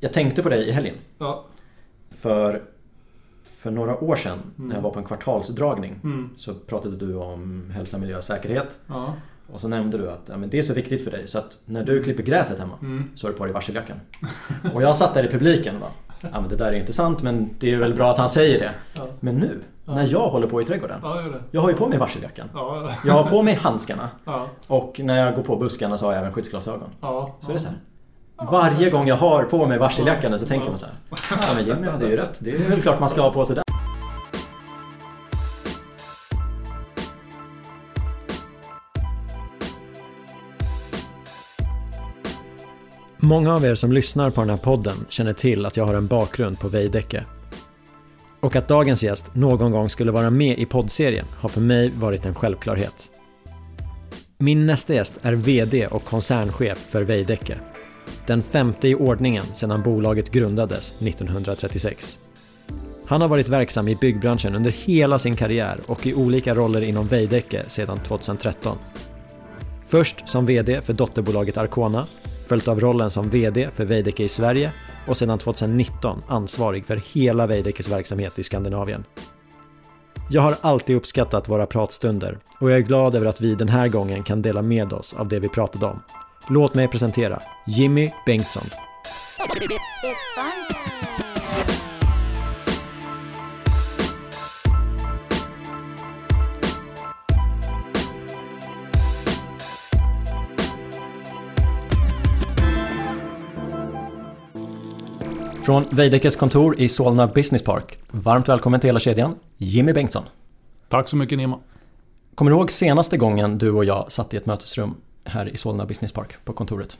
Jag tänkte på dig i helgen. Ja. För, för några år sedan Mm. när jag var på en kvartalsdragning Mm. så pratade du om hälsa, miljö och säkerhet. Ja. Och så nämnde du att ja, men det är så viktigt för dig så att när du klipper gräset hemma Mm. så har du på dig varseljackan. Och jag satt där i publiken bara Ja men det där är inte sant men det är väl bra att han säger det. Ja. Men nu, när jag håller på i trädgården. Jag har ju på mig varseljackan. Ja. Jag har på mig handskarna. Och när jag går på buskarna så har jag även skyddsglasögon. Så är det så här. Varje gång jag har på mig varseljackan så tänker man så här. Ja men Jimmy hade ju rätt. Det är väl klart man ska ha på sig den. Många av er som lyssnar på den här podden känner till att jag har en bakgrund på Veidekke. Och att dagens gäst någon gång skulle vara med i poddserien har för mig varit en självklarhet. Min nästa gäst är VD och koncernchef för Veidekke. Den femte i ordningen sedan bolaget grundades 1936. Han har varit verksam i byggbranschen under hela sin karriär och i olika roller inom Veidekke sedan 2013. Först som VD för dotterbolaget Arcona, följt av rollen som VD för Veidekke i Sverige och sedan 2019 ansvarig för hela Veidekkes verksamhet i Skandinavien. Jag har alltid uppskattat våra pratstunder och jag är glad över att vi den här gången kan dela med oss av det vi pratade om. Låt mig presentera Jimmy Bengtsson. Från Veidekkes kontor i Solna Business Park. Varmt välkommen till hela kedjan, Jimmy Bengtsson. Tack så mycket Nima. Kommer du ihåg senaste gången du och jag satt i ett mötesrum här i Solna Business Park på kontoret?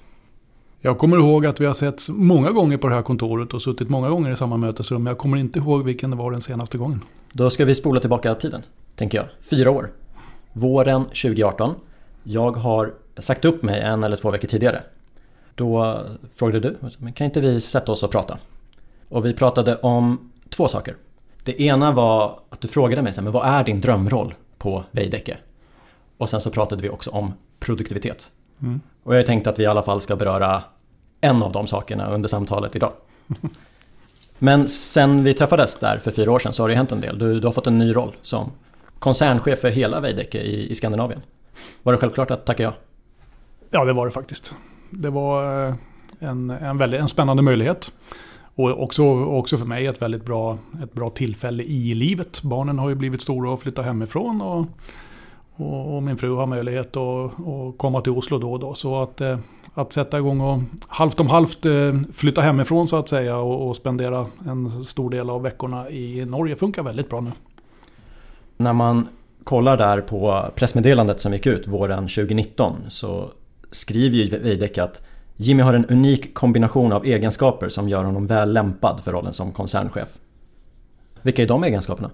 Jag kommer ihåg att vi har sett många gånger på det här kontoret och suttit många gånger i samma mötesrum. Men jag kommer inte ihåg vilken det var den senaste gången. Då ska vi spola tillbaka tiden, tänker jag. Fyra år. Våren 2018. Jag har sagt upp mig en eller två veckor tidigare. Då frågade du, men kan inte vi sätta oss och prata? Och vi pratade om två saker. Det ena var att du frågade mig, men vad är din drömroll på Veidekke? Och sen så pratade vi också om produktivitet. Mm. Och jag tänkte att vi i alla fall ska beröra en av de sakerna under samtalet idag. Men sen vi träffades där för fyra år sedan så har det hänt en del. Du, du har fått en ny roll som koncernchef för hela Veidekke i, i Skandinavien. Var det självklart att tacka ja? Ja, det var det faktiskt. Det var eh, en, en, väldigt, en spännande möjlighet. Och också, också för mig ett väldigt bra, ett bra tillfälle i livet. Barnen har ju blivit stora och flyttat hemifrån. Och, och, och min fru har möjlighet att, att komma till Oslo då och då. Så att, eh, att sätta igång och halvt om halvt eh, flytta hemifrån så att säga och, och spendera en stor del av veckorna i Norge funkar väldigt bra nu. När man kollar där på pressmeddelandet som gick ut våren 2019 så skriver ju Veidekke att Jimmy har en unik kombination av egenskaper som gör honom väl lämpad för rollen som koncernchef. Vilka är de egenskaperna?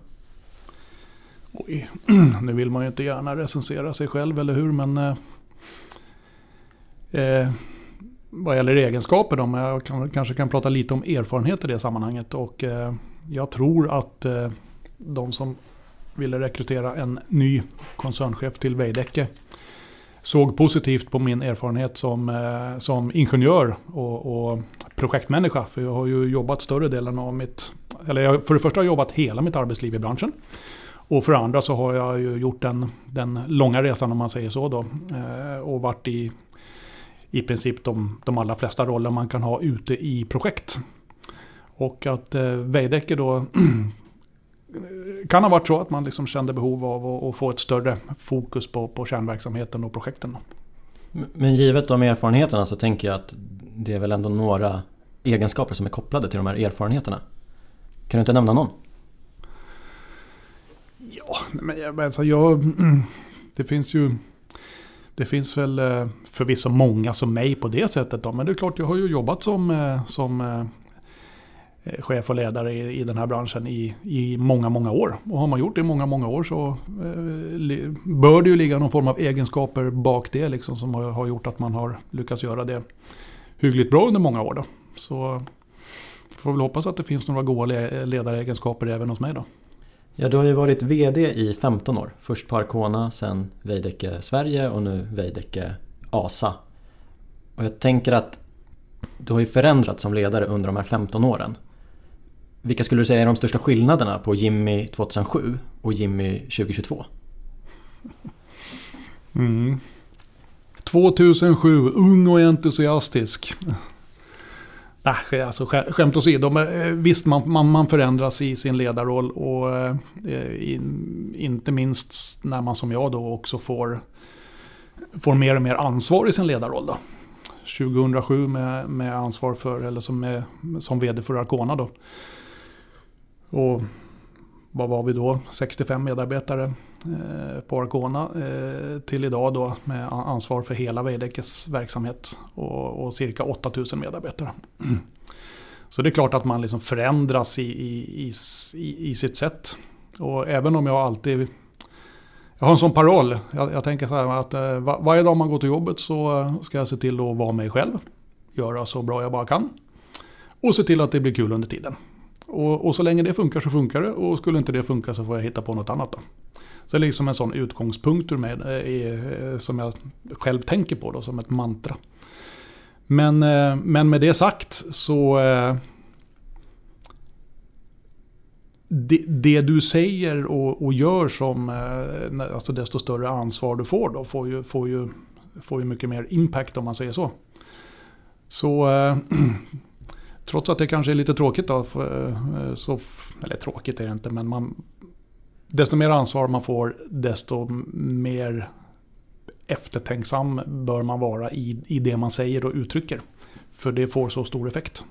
Oj, nu vill man ju inte gärna recensera sig själv, eller hur? Men eh, eh, vad gäller egenskaper då, men jag kan, kanske kan prata lite om erfarenhet i det sammanhanget. Och eh, jag tror att eh, de som ville rekrytera en ny koncernchef till Veidekke såg positivt på min erfarenhet som, eh, som ingenjör och, och projektmänniska. För jag har ju jobbat större delen av mitt... Eller jag, för det första har jag jobbat hela mitt arbetsliv i branschen. Och för det andra så har jag ju gjort den, den långa resan om man säger så då. Eh, och varit i i princip de, de allra flesta roller man kan ha ute i projekt. Och att eh, Veidekke då kan ha varit så att man liksom kände behov av att, att få ett större fokus på, på kärnverksamheten och projekten. Men givet de erfarenheterna så tänker jag att det är väl ändå några egenskaper som är kopplade till de här erfarenheterna. Kan du inte nämna någon? Men alltså jag... Mm, det finns ju... Det finns väl eh, förvisso många som mig på det sättet då, men det är klart jag har ju jobbat som, eh, som eh, chef och ledare i, i den här branschen i, i många, många år. Och har man gjort det i många, många år så eh, bör det ju ligga någon form av egenskaper bak det liksom, som har, har gjort att man har lyckats göra det hyggligt bra under många år. Då. Så får väl hoppas att det finns några goda ledaregenskaper även hos mig då. Ja, du har ju varit VD i 15 år. Först på Arcona, sen Veidekke Sverige och nu Veidekke ASA. Och jag tänker att Du har ju förändrats som ledare under de här 15 åren. Vilka skulle du säga är de största skillnaderna på Jimmy 2007 och Jimmy 2022? Mm. 2007, ung och entusiastisk. Nej, alltså skämt åsido. Eh, visst, man, man, man förändras i sin ledarroll och eh, in, inte minst när man som jag då också får, får mer och mer ansvar i sin ledarroll. Då. 2007 med, med ansvar för, eller som, med, som vd för Arcona då. Och vad var vi då? 65 medarbetare Eh, på Arcona eh, till idag då med ansvar för hela Veidekkes verksamhet och, och cirka 8000 medarbetare. Så det är klart att man liksom förändras i, i, i, i sitt sätt. Och även om jag alltid... Jag har en sån paroll. Jag, jag tänker så här att eh, var, varje dag man går till jobbet så ska jag se till att vara mig själv. Göra så bra jag bara kan. Och se till att det blir kul under tiden. Och, och, så länge det funkar så funkar det och skulle inte det funka så får jag hitta på något annat. Då. Så det är liksom en sån utgångspunkt ur mig, eh, eh, som jag själv tänker på då, som ett mantra. Men, eh, men med det sagt så... Det, det, du säger och, och, gör som, alltså desto större ansvar du får då, får ju, får ju, får ju mycket mer impact om man säger så. Så Trots att det kanske är lite tråkigt då. Eh, så, eller tråkigt är det inte, men man, desto mer ansvar man får, desto mer eftertänksam bör man vara i, i det man säger och uttrycker. För det får så stor effekt.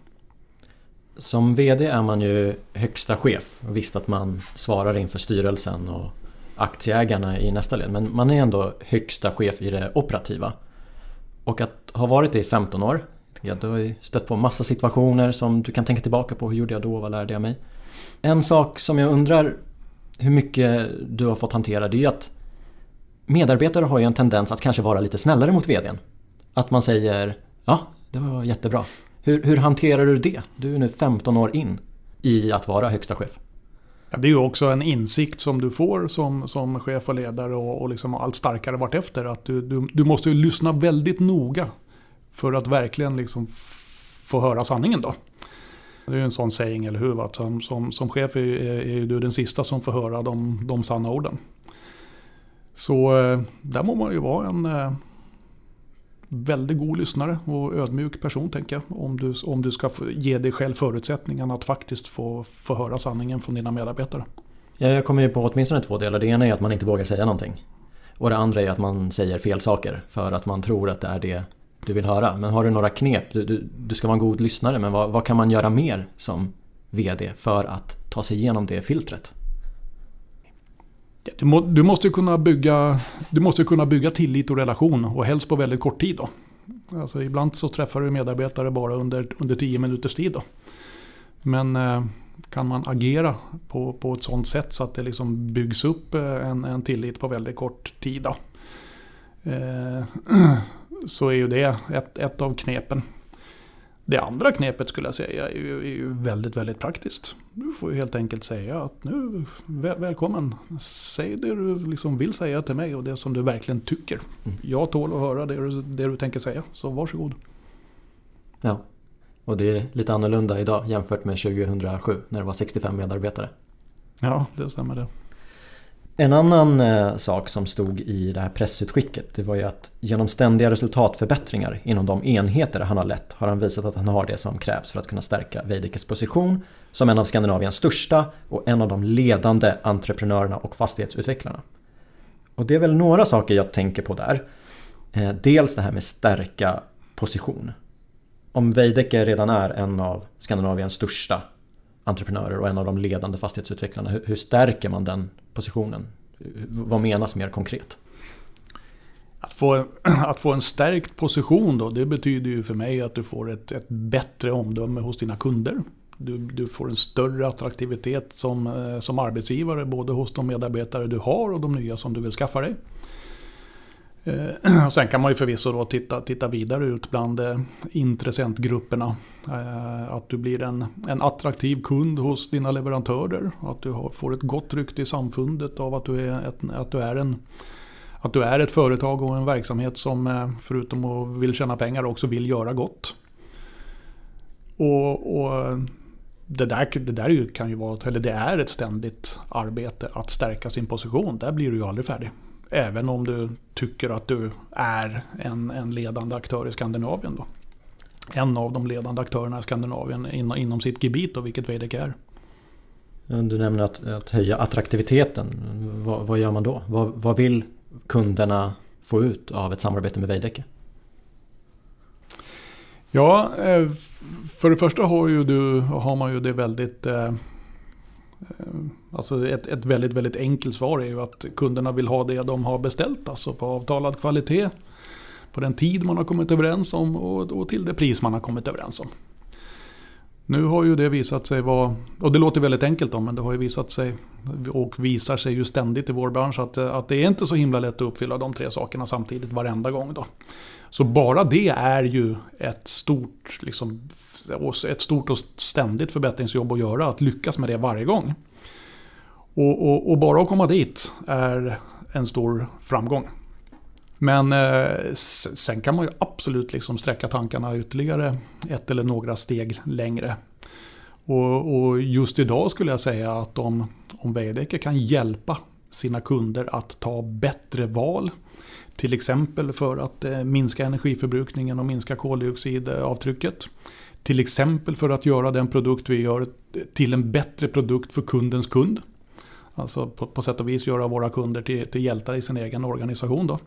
Som VD är man ju högsta chef. Visst att man svarar inför styrelsen och aktieägarna i nästa led. Men man är ändå högsta chef i det operativa. Och att ha varit det i 15 år Ja, du har ju stött på massa situationer som du kan tänka tillbaka på. Hur gjorde jag då? Vad lärde jag mig? En sak som jag undrar hur mycket du har fått hantera det är ju att medarbetare har ju en tendens att kanske vara lite snällare mot VDn. Att man säger ja, det var jättebra. Hur, hur hanterar du det? Du är nu 15 år in i att vara högsta chef. Ja, det är ju också en insikt som du får som, som chef och ledare och, och liksom allt starkare vartefter. Att du, du, du måste ju lyssna väldigt noga för att verkligen liksom få höra sanningen då. Det är ju en sån saying, eller hur? Att som, som, som chef är, är, är, du den sista som får höra de, de sanna orden. Så eh, där må man ju vara en eh, väldigt god lyssnare och ödmjuk person tänker jag. Om du, om du ska ge dig själv förutsättningarna att faktiskt få, få höra sanningen från dina medarbetare. Ja, jag kommer ju på åtminstone två delar. Det ena är att man inte vågar säga någonting. Och det andra är att man säger fel saker för att man tror att det är det du vill höra. Men har du några knep? Du, du, du ska vara en god lyssnare men vad, vad kan man göra mer som VD för att ta sig igenom det filtret? Du, må, du, måste kunna bygga, du måste kunna bygga tillit och relation och helst på väldigt kort tid. Då. Alltså ibland så träffar du medarbetare bara under, under tio minuters tid. Då. Men eh, kan man agera på, på ett sånt sätt så att det liksom byggs upp eh, en, en tillit på väldigt kort tid. Då. Eh, så är ju det ett, ett av knepen. Det andra knepet skulle jag säga är ju, är ju väldigt, väldigt praktiskt. Du får ju helt enkelt säga att nu, väl, välkommen. Säg det du liksom vill säga till mig och det som du verkligen tycker. Mm. Jag tål att höra det du, det du tänker säga, så varsågod. Ja, och det är lite annorlunda idag jämfört med 2007 när det var 65 medarbetare. Ja, det stämmer det. En annan eh, sak som stod i det här pressutskicket det var ju att genom ständiga resultatförbättringar inom de enheter han har lett har han visat att han har det som krävs för att kunna stärka Veidekkes position som en av Skandinaviens största och en av de ledande entreprenörerna och fastighetsutvecklarna. Och det är väl några saker jag tänker på där. Eh, dels det här med stärka position. Om Veidekke redan är en av Skandinaviens största entreprenörer och en av de ledande fastighetsutvecklarna. Hur, hur stärker man den positionen? Vad menas mer konkret? Att få, att få en stärkt position då, det betyder ju för mig att du får ett, ett bättre omdöme hos dina kunder. Du, du, får en större attraktivitet som, eh, som arbetsgivare, både hos de medarbetare du har och de nya som du vill skaffa dig. Eh, sen kan man ju förvisso då titta, titta vidare ut bland eh, intressentgrupperna. Eh, att du blir en, en attraktiv kund hos dina leverantörer. Att du har, får ett gott rykte i samfundet av att du är, ett, att du är en att du är ett företag och en verksamhet som eh, förutom att vill tjäna pengar också vill göra gott. Och, och det där, det där kan ju vara, eller det är ett ständigt arbete att stärka sin position. Där blir du ju aldrig färdig. Även om du tycker att du är en, en ledande aktör i Skandinavien. Då. En av de ledande aktörerna i Skandinavien inom, inom sitt gebit, då, vilket Veidekke är. Du nämner att, att höja attraktiviteten. Vad, vad, gör man då? Vad, vad vill kunderna få ut av ett samarbete med Veidekke? Ja, eh, för det första har, ju du, har man ju det väldigt... Eh, alltså ett, ett väldigt, väldigt enkelt svar är ju att kunderna vill ha det de har beställt. Alltså på avtalad kvalitet, på den tid man har kommit överens om och, och till det pris man har kommit överens om. Nu har ju det visat sig vara, och det låter väldigt enkelt då, men det har ju visat sig och visar sig ju ständigt i vår bransch att, att det är inte så himla lätt att uppfylla de tre sakerna samtidigt varenda gång. Då. Så bara det är ju ett stort, liksom, ett stort och ständigt förbättringsjobb att göra, att lyckas med det varje gång. Och, och, och bara att komma dit är en stor framgång. Men eh, sen kan man ju absolut liksom sträcka tankarna ytterligare ett eller några steg längre. Och, och just idag skulle jag säga att om, om Veidekke kan hjälpa sina kunder att ta bättre val. Till exempel för att eh, minska energiförbrukningen och minska koldioxidavtrycket. Till exempel för att göra den produkt vi gör till en bättre produkt för kundens kund. Alltså på, på sätt och vis göra våra kunder till, till hjältar i sin egen organisation. Då.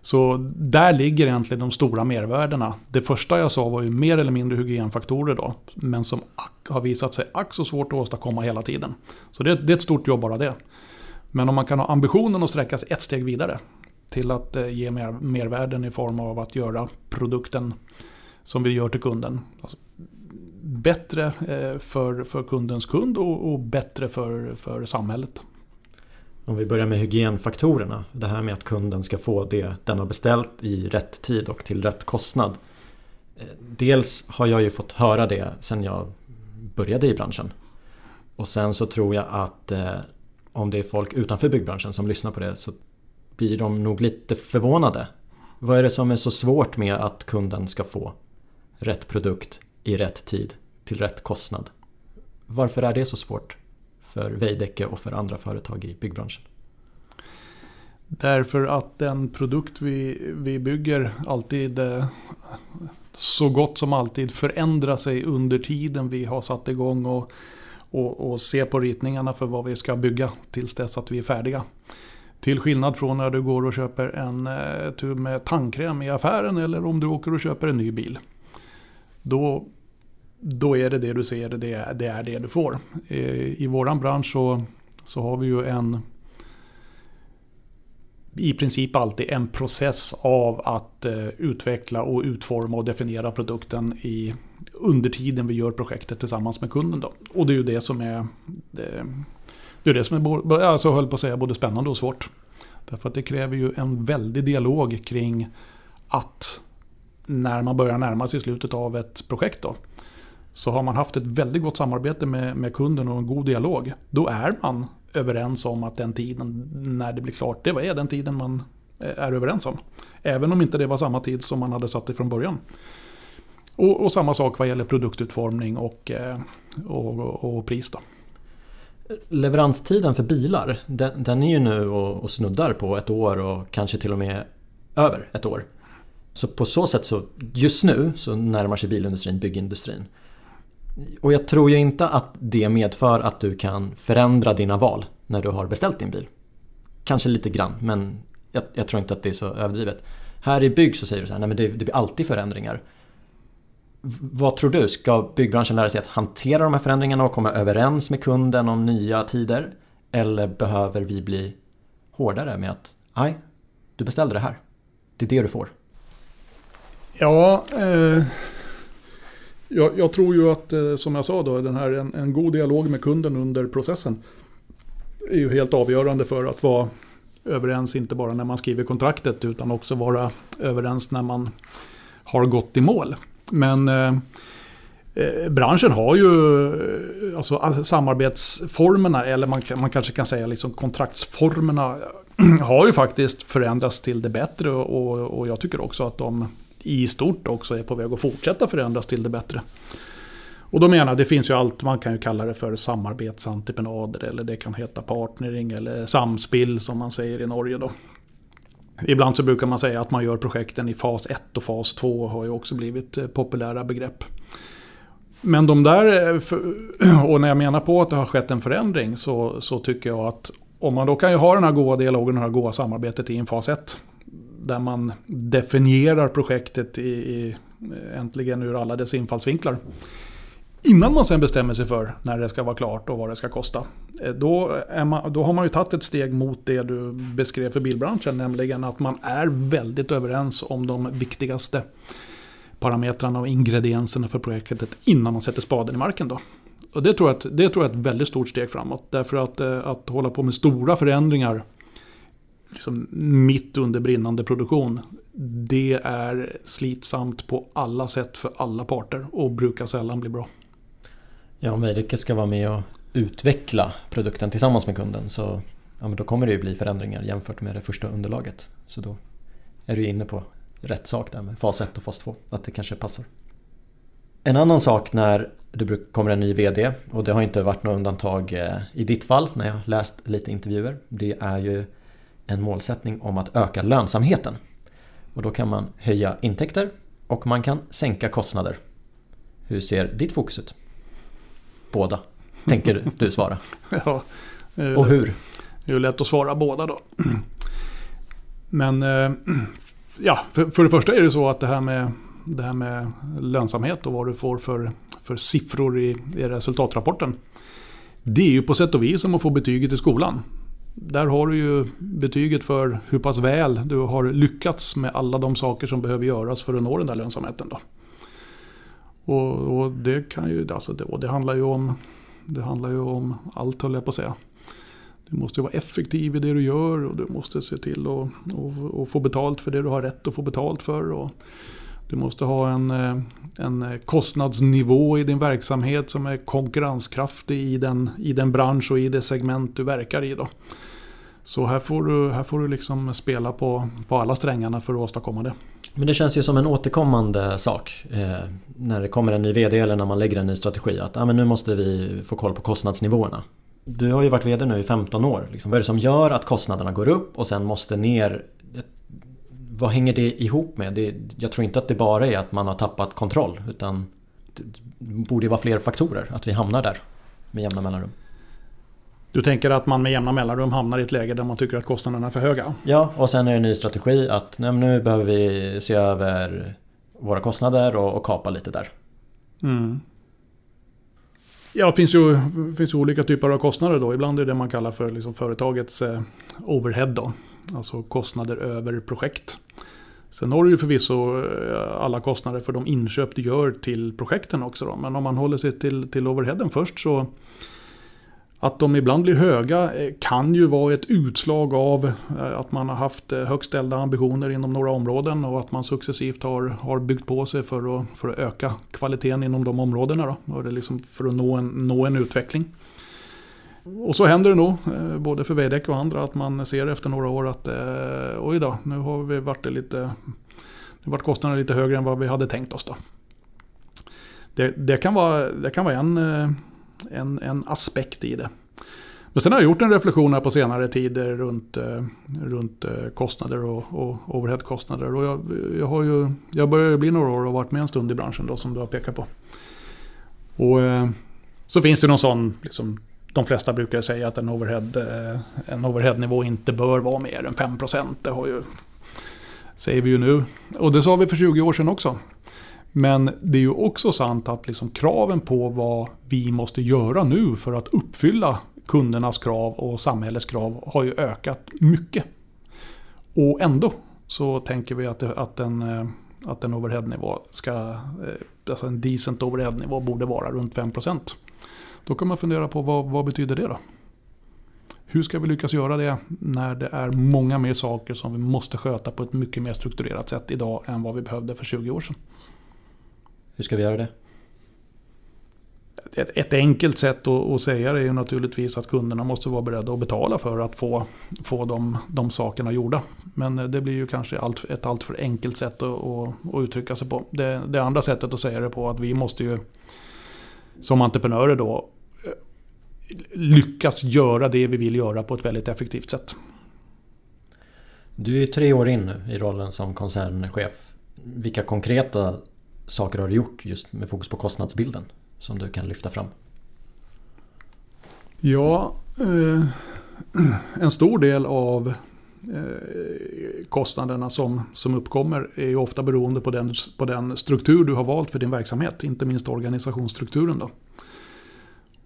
Så där ligger egentligen de stora mervärdena. Det första jag sa var ju mer eller mindre hygienfaktorer då. Men som har visat sig ack så svårt att åstadkomma hela tiden. Så det, det är ett stort jobb bara det. Men om man kan ha ambitionen att sträcka sig ett steg vidare. Till att eh, ge mer, mervärden i form av att göra produkten som vi gör till kunden. Alltså, bättre eh, för, för kundens kund och, och bättre för, för samhället. Om vi börjar med hygienfaktorerna. Det här med att kunden ska få det den har beställt i rätt tid och till rätt kostnad. Eh, dels har jag ju fått höra det sen jag började i branschen. Och sen så tror jag att eh, om det är folk utanför byggbranschen som lyssnar på det så blir de nog lite förvånade. Vad är det som är så svårt med att kunden ska få rätt produkt i rätt tid till rätt kostnad? Varför är det så svårt? för Veidekke och för andra företag i byggbranschen? Därför att den produkt vi, vi bygger alltid eh, så gott som alltid förändrar sig under tiden vi har satt igång och, och, och ser på ritningarna för vad vi ska bygga tills dess att vi är färdiga. Till skillnad från när du går och köper en eh, tub med tandkräm i affären eller om du åker och köper en ny bil. Då då är det det du ser, det är det, är det du får. I våran bransch så, så har vi ju en i princip alltid en process av att eh, utveckla och utforma och definiera produkten i, under tiden vi gör projektet tillsammans med kunden. Då. Och det är ju det som är, det, det är, det som är alltså, höll på att säga, både spännande och svårt. Därför att det kräver ju en väldig dialog kring att när man börjar närma sig slutet av ett projekt då, så har man haft ett väldigt gott samarbete med, med kunden och en god dialog. Då är man överens om att den tiden när det blir klart, det är den tiden man är överens om. Även om inte det var samma tid som man hade satt det från början. Och, och samma sak vad gäller produktutformning och, eh, och, och, och, pris. Då. Leveranstiden för bilar, den, den är ju nu och, och snuddar på ett år och kanske till och med över ett år. Så på så sätt så just nu så närmar sig bilindustrin byggindustrin. Och jag tror ju inte att det medför att du kan förändra dina val när du har beställt din bil. Kanske lite grann, men jag, jag tror inte att det är så överdrivet. Här i bygg så säger du så här, nej men det, det blir alltid förändringar. Vad tror du? Ska byggbranschen lära sig att hantera de här förändringarna och komma överens med kunden om nya tider? Eller behöver vi bli hårdare med att, nej, du beställde det här. Det är det du får. Ja, eh, jag, jag, tror ju att, eh, som jag sa då, den här, en, en, god dialog med kunden under processen är ju helt avgörande för att vara överens, inte bara när man skriver kontraktet, utan också vara överens när man har gått i mål. Men eh, eh, branschen har ju, eh, alltså samarbetsformerna, eller man, man kanske kan säga liksom kontraktsformerna, har ju faktiskt förändrats till det bättre och, och jag tycker också att de i stort också är på väg att fortsätta förändras till det bättre. Och då menar jag, det finns ju allt, man kan ju kalla det för samarbetsentreprenader eller det kan heta partnering eller samspel som man säger i Norge då. Ibland så brukar man säga att man gör projekten i fas 1 och fas 2 har ju också blivit eh, populära begrepp. Men de där, eh, och när jag menar på att det har skett en förändring så, så tycker jag att om man då kan ju ha den här goda dialogen och det här goda samarbetet i en fas 1. Där man definierar projektet i, i, eh, äntligen ur alla dess infallsvinklar. Innan man sen bestämmer sig för när det ska vara klart och vad det ska kosta. Eh, då, man, då har man ju tagit ett steg mot det du beskrev för bilbranschen. Nämligen att man är väldigt överens om de viktigaste parametrarna och ingredienserna för projektet innan man sätter spaden i marken. Då. Och det tror, jag att, det tror jag är ett väldigt stort steg framåt. Därför att, eh, att hålla på med stora förändringar liksom mitt under brinnande produktion. Det är slitsamt på alla sätt för alla parter och brukar sällan bli bra. Ja, om Veidekke ska vara med och utveckla produkten tillsammans med kunden så ja, men då kommer det ju bli förändringar jämfört med det första underlaget. Så då är du inne på rätt sak där med fas 1 och fas 2, att det kanske passar. En annan sak när det kommer en ny VD och det har inte varit något undantag eh, i ditt fall när jag läst lite intervjuer. Det är ju en målsättning om att öka lönsamheten. Och då kan man höja intäkter och man kan sänka kostnader. Hur ser ditt fokus ut? Båda, tänker du svara. ja, och hur? Det är ju lätt att svara båda då. Men eh, ja, för, för det första är det så att det här med det här med lönsamhet och vad du får för, för siffror i, i resultatrapporten. Det är ju på sätt och vis som att få betyget i skolan. Där har du ju betyget för hur pass väl du har lyckats med alla de saker som behöver göras för att nå den där lönsamheten. Då. Och, och det kan ju, alltså det, och det handlar ju om det handlar ju om allt höll jag på att säga. Du måste vara effektiv i det du gör och du måste se till att få betalt för det du har rätt att få betalt för. Och du måste ha en, eh, en kostnadsnivå i din verksamhet som är konkurrenskraftig i den, i den bransch och i det segment du verkar i. Då. Så här får du, här får du liksom spela på, på alla strängarna för att åstadkomma det. Men det känns ju som en återkommande sak eh, när det kommer en ny VD eller när man lägger en ny strategi. Att ah, men nu måste vi få koll på kostnadsnivåerna. Du har ju varit VD nu i 15 år. Liksom, vad är det som gör att kostnaderna går upp och sen måste ner? Vad hänger det ihop med? Det, jag tror inte att det bara är att man har tappat kontroll utan det borde vara fler faktorer att vi hamnar där med jämna mellanrum. Du tänker att man med jämna mellanrum hamnar i ett läge där man tycker att kostnaderna är för höga? Ja, och sen är det en ny strategi att nej, nu behöver vi se över våra kostnader och, och kapa lite där. Mm. Ja, det finns ju, finns ju olika typer av kostnader då. Ibland är det det man kallar för liksom företagets eh, overhead då. Alltså kostnader över projekt. Sen har du ju förvisso eh, alla kostnader för de inköp du gör till projekten också. Då. Men om man håller sig till, till overheaden först så att de ibland blir höga eh, kan ju vara ett utslag av eh, att man har haft eh, högt ställda ambitioner inom några områden och att man successivt har, har byggt på sig för att, för att öka kvaliteten inom de områdena. Då. Och det liksom för att nå en, nå en utveckling. Och så händer det nog, både för Veidekke och andra, att man ser efter några år att oj då, nu har vi varit lite... Nu vart kostnaderna lite högre än vad vi hade tänkt oss då. Det, det, kan vara, det kan vara en, en, en aspekt i det. Men sen har jag gjort en reflektion här på senare tid runt, eh, runt eh, kostnader och, och overheadkostnader. Och jag, jag, har ju, jag börjar bli några år och har varit med en stund i branschen då, som du har pekat på. Och eh, så finns det någon sån liksom, de flesta brukar säga att en, overhead, en overheadnivå inte bör vara mer än 5%. Det har ju, säger vi ju nu. Och det sa vi för 20 år sedan också. Men det är ju också sant att liksom kraven på vad vi måste göra nu för att uppfylla kundernas krav och samhällets krav har ju ökat mycket. Och ändå så tänker vi att, det, att en, eh, att en overheadnivå ska, eh, alltså en decent overheadnivå borde vara runt 5%. Då kan man fundera på vad, vad betyder det då? Hur ska vi lyckas göra det när det är många mer saker som vi måste sköta på ett mycket mer strukturerat sätt idag än vad vi behövde för 20 år sedan? Hur ska vi göra det? Ett, ett enkelt sätt att, att, säga det är ju naturligtvis att kunderna måste vara beredda att betala för att få, få de, de sakerna gjorda. Men det blir ju kanske allt, ett alltför enkelt sätt att, att, uttrycka sig på. Det, det andra sättet att säga det på är att vi måste ju som entreprenörer då eh, lyckas göra det vi vill göra på ett väldigt effektivt sätt. Du är tre år in nu i rollen som koncernchef. Vilka konkreta saker har du gjort just med fokus på kostnadsbilden som du kan lyfta fram? Ja, eh, en stor del av eh, kostnaderna som, som uppkommer är ju ofta beroende på den, på den struktur du har valt för din verksamhet, inte minst organisationsstrukturen. Då.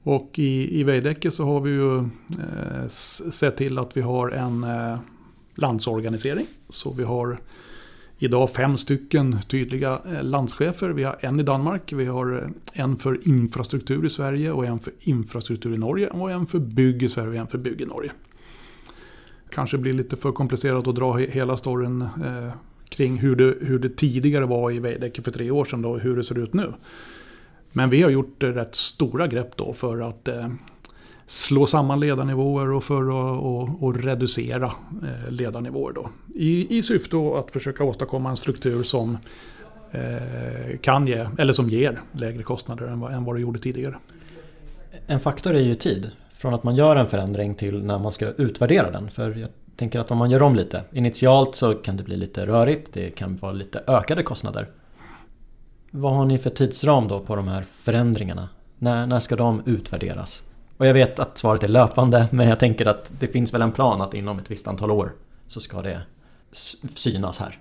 Och i, i Veidekke så har vi ju eh, sett till att vi har en eh, landsorganisering. Så vi har idag fem stycken tydliga eh, landschefer. Vi har en i Danmark, vi har eh, en för infrastruktur i Sverige och en för infrastruktur i Norge och en för bygg i Sverige och en för bygg i Norge. Kanske blir lite för komplicerat att dra hela storyn eh, kring hur det, hur det tidigare var i Veidekke för tre år sedan och hur det ser ut nu. Men vi har gjort eh, rätt stora grepp då för att slå samman ledarnivåer och för att och, och reducera eh, ledarnivåer. Då. I, I syfte att försöka åstadkomma en struktur som eh, kan ge, eller som ger lägre kostnader än vad, än vad det gjorde tidigare. En faktor är ju tid. Från att man gör en förändring till när man ska utvärdera den. För jag tänker att om man gör om lite. Initialt så kan det bli lite rörigt. Det kan vara lite ökade kostnader. Vad har ni för tidsram då på de här förändringarna? När, när ska de utvärderas? Och jag vet att svaret är löpande men jag tänker att det finns väl en plan att inom ett visst antal år så ska det synas här.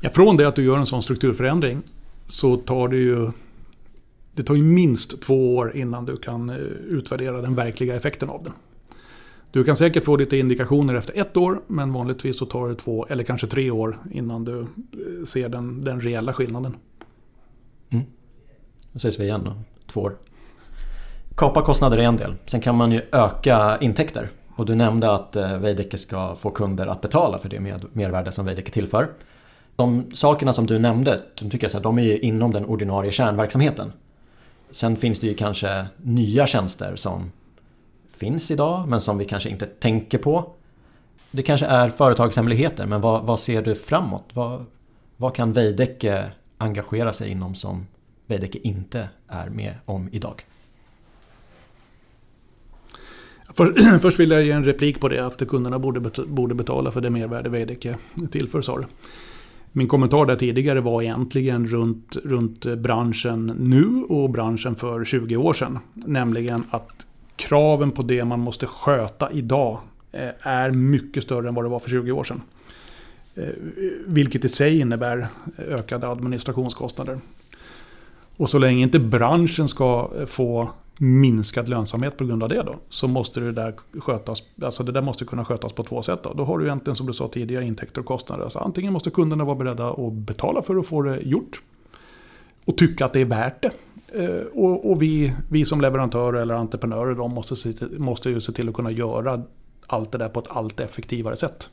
Ja, från det att du gör en sån strukturförändring så tar det ju det tar ju minst två år innan du kan eh, utvärdera den verkliga effekten av den. Du kan säkert få lite indikationer efter ett år men vanligtvis så tar det två eller kanske tre år innan du eh, ser den, den reella skillnaden. Mm. Då ses vi igen då, två år. Kapa kostnader är en del. Sen kan man ju öka intäkter. Och du nämnde att eh, Veidekke ska få kunder att betala för det mervärde som Veidekke tillför. De sakerna som du nämnde, de tycker jag så här, de är ju inom den ordinarie kärnverksamheten. Sen finns det ju kanske nya tjänster som finns idag men som vi kanske inte tänker på. Det kanske är företagshemligheter men vad, vad ser du framåt? Vad, vad kan Veidekke engagera sig inom som Veidekke inte är med om idag? För, först vill jag ge en replik på det att kunderna borde, betala för det mervärde Veidekke tillför SAR. Min kommentar där tidigare var egentligen runt, runt branschen nu och branschen för 20 år sedan. Nämligen att kraven på det man måste sköta idag eh, är mycket större än vad det var för 20 år sedan. Eh, vilket i sig innebär ökade administrationskostnader. Och så länge inte branschen ska få minskad lönsamhet på grund av det då. Så måste det där skötas, alltså det där måste kunna skötas på två sätt. Då, då har du egentligen som du sa tidigare intäkter och kostnader. Alltså antingen måste kunderna vara beredda att betala för att få det gjort. Och tycka att det är värt det. Eh, och, och vi, vi som leverantörer eller entreprenörer de måste, se, måste ju se till att kunna göra allt det där på ett allt effektivare sätt.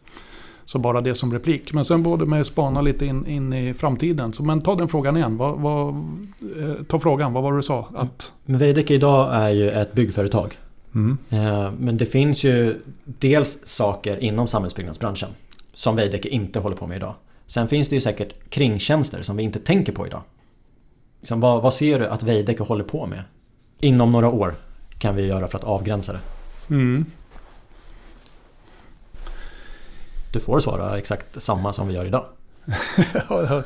Så bara det som replik. Men sen både med spana lite in, in i framtiden. Så, men ta den frågan igen. Vad, vad, eh, ta frågan, vad var det du sa? Att... Veidekke idag är ju ett byggföretag. Mm. Eh, men det finns ju dels saker inom samhällsbyggnadsbranschen som Veidekke inte håller på med idag. Sen finns det ju säkert kringtjänster som vi inte tänker på idag. Liksom, vad, vad ser du att Veidekke håller på med? Inom några år kan vi göra för att avgränsa det. Mm. Du får svara exakt samma som vi gör idag.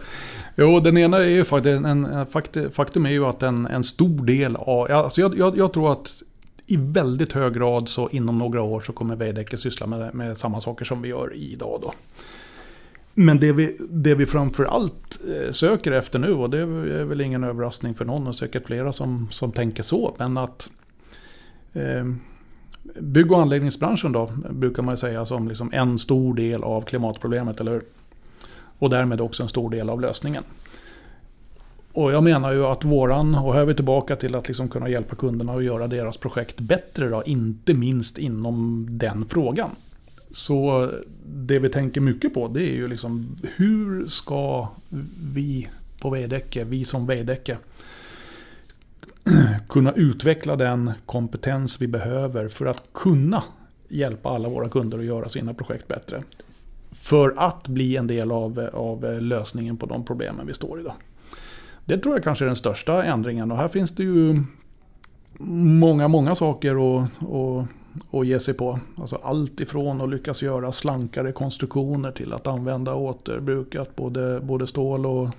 jo, den ena är ju faktiskt, en, faktum är ju att en, en stor del av, alltså jag, jag, jag, tror att i väldigt hög grad så inom några år så kommer Veidekke syssla med, med samma saker som vi gör idag då. Men det vi, det vi framförallt eh, söker efter nu, och det är väl ingen överraskning för någon och säkert flera som, som tänker så, men att eh, Bygg och anläggningsbranschen då, brukar man säga som liksom en stor del av klimatproblemet, eller hur? Och därmed också en stor del av lösningen. Och jag menar ju att våran, och här är vi tillbaka till att liksom kunna hjälpa kunderna att göra deras projekt bättre då, inte minst inom den frågan. Så det vi tänker mycket på det är ju liksom hur ska vi på Veidekke, vi som Veidekke, kunna utveckla den kompetens vi behöver för att kunna hjälpa alla våra kunder att göra sina projekt bättre. För att bli en del av, av lösningen på de problemen vi står i idag. Det tror jag kanske är den största ändringen och här finns det ju många, många saker att, att, att ge sig på. Alltså allt ifrån att lyckas göra slankare konstruktioner till att använda återbrukat både, både stål och,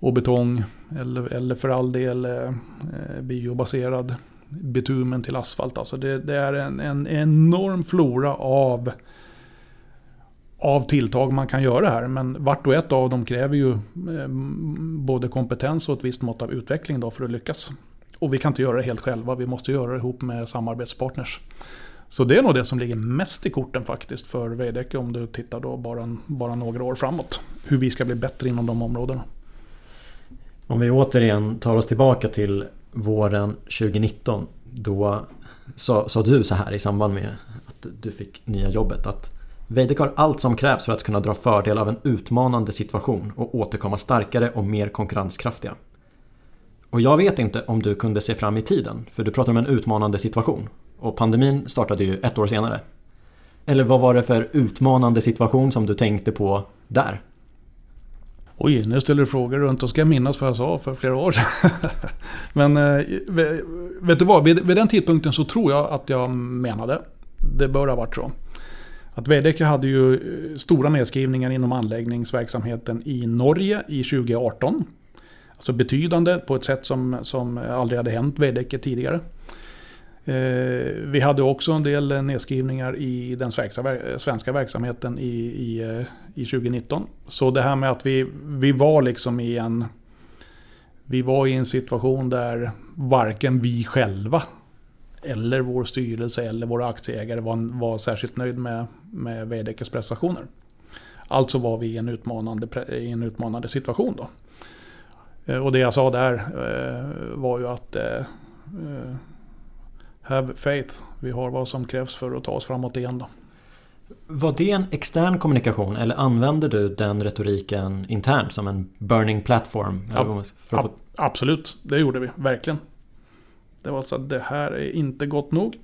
och betong. Eller, eller för all del eh, eh, biobaserad bitumen till asfalt. Alltså det, det är en, en enorm flora av av tilltag man kan göra här. Men vart och ett av dem kräver ju eh, både kompetens och ett visst mått av utveckling då för att lyckas. Och vi kan inte göra det helt själva, vi måste göra det ihop med samarbetspartners. Så det är nog det som ligger mest i korten faktiskt för Veidekke om du tittar då bara, bara några år framåt. Hur vi ska bli bättre inom de områdena. Om vi återigen tar oss tillbaka till våren 2019. Då sa, sa du så här i samband med att du fick nya jobbet att Veidekke har allt som krävs för att kunna dra fördel av en utmanande situation och återkomma starkare och mer konkurrenskraftiga. Och jag vet inte om du kunde se fram i tiden, för du pratar om en utmanande situation. Och pandemin startade ju ett år senare. Eller vad var det för utmanande situation som du tänkte på där? Oj, nu ställer du frågor runt och ska jag minnas vad jag sa för flera år sedan. Men eh, vet du vad, vid den tidpunkten så tror jag att jag menade, det bör ha varit så, att Veidekke hade ju eh, stora nedskrivningar inom anläggningsverksamheten i Norge i 2018. Alltså betydande på ett sätt som, som aldrig hade hänt Veidekke tidigare. Eh, vi hade också en del nedskrivningar i den svenska verksamheten i, i, eh, i 2019. Så det här med att vi, vi var liksom i en... Vi var i en situation där varken vi själva eller vår styrelse eller våra aktieägare var, var särskilt nöjd med, med Veidekkes prestationer. Alltså var vi i en utmanande, i en utmanande situation då. Eh, och det jag sa där eh, var ju att eh, eh Have faith, vi har vad som krävs för att ta oss framåt igen då. Var det en extern kommunikation eller använde du den retoriken internt som en burning platform? Ab ab absolut, det gjorde vi verkligen. Det var så att det här är inte gott nog.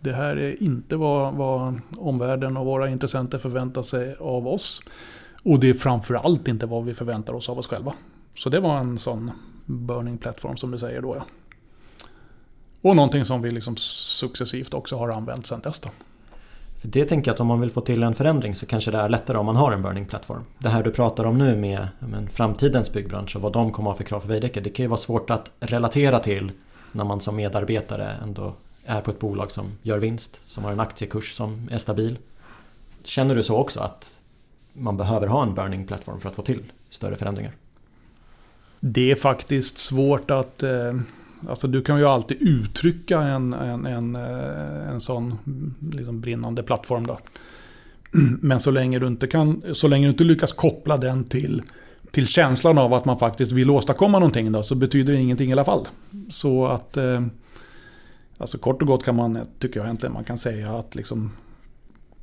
Det här är inte vad, vad omvärlden och våra intressenter förväntar sig av oss. Och det är framförallt inte vad vi förväntar oss av oss själva. Så det var en sån burning platform som du säger då ja. Och någonting som vi liksom successivt också har använt sedan dess då. För det tänker jag att om man vill få till en förändring så kanske det är lättare om man har en burning platform. Det här du pratar om nu med men, framtidens byggbransch och vad de kommer att ha för krav för Veidekke. Det kan ju vara svårt att relatera till när man som medarbetare ändå är på ett bolag som gör vinst, som har en aktiekurs som är stabil. Känner du så också att man behöver ha en burning platform för att få till större förändringar? Det är faktiskt svårt att... Eh, alltså du kan ju alltid uttrycka en, en, en, eh, en sån liksom brinnande plattform. Då. Men så länge, du inte kan, så länge du inte lyckas koppla den till, till känslan av att man faktiskt vill åstadkomma någonting då, så betyder det ingenting i alla fall. Så att... Eh, alltså kort och gott kan man, tycker jag egentligen, man kan säga att liksom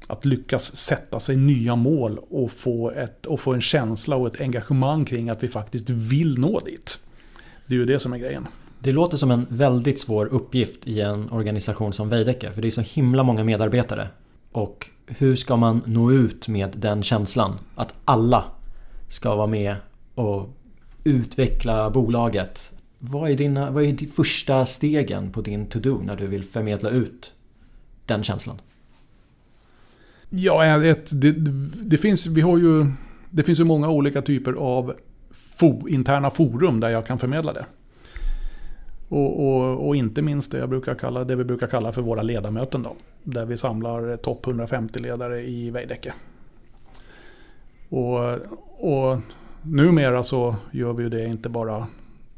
att lyckas sätta sig nya mål och få, ett, och få en känsla och ett engagemang kring att vi faktiskt vill nå dit. Det är ju det som är grejen. Det låter som en väldigt svår uppgift i en organisation som Veidekke för det är så himla många medarbetare. Och hur ska man nå ut med den känslan? Att alla ska vara med och utveckla bolaget. Vad är, dina, vad är de första stegen på din to-do när du vill förmedla ut den känslan? Ja, ett, det, det, finns, vi har ju, det finns ju många olika typer av fo, interna forum där jag kan förmedla det. Och, och, och, inte minst det, jag brukar kalla, det vi brukar kalla för våra ledamöten. Då, där vi samlar topp 150 ledare i Veidekke. Och, och numera så gör vi ju det inte bara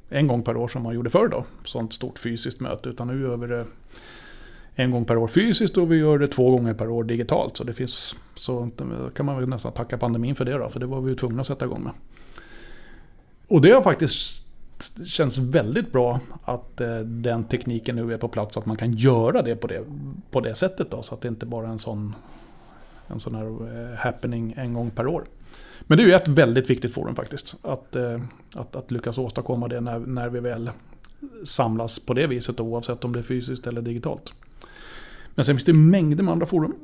en gång per år som man gjorde förr då. Sånt stort fysiskt möte. Utan nu gör vi det en gång per år fysiskt och vi gör det två gånger per år digitalt. Så det finns, så kan man väl nästan tacka pandemin för det då, för det var vi ju tvungna att sätta igång med. Och det har faktiskt känns väldigt bra att eh, den tekniken nu är på plats, att man kan göra det på det, på det sättet. Då, så att det inte bara är en sån, en sån här eh, happening en gång per år. Men det är ju ett väldigt viktigt forum faktiskt. Att, eh, att, att lyckas åstadkomma det när, när vi väl samlas på det viset oavsett om det är fysiskt eller digitalt. Men sen finns det mängder med andra forum.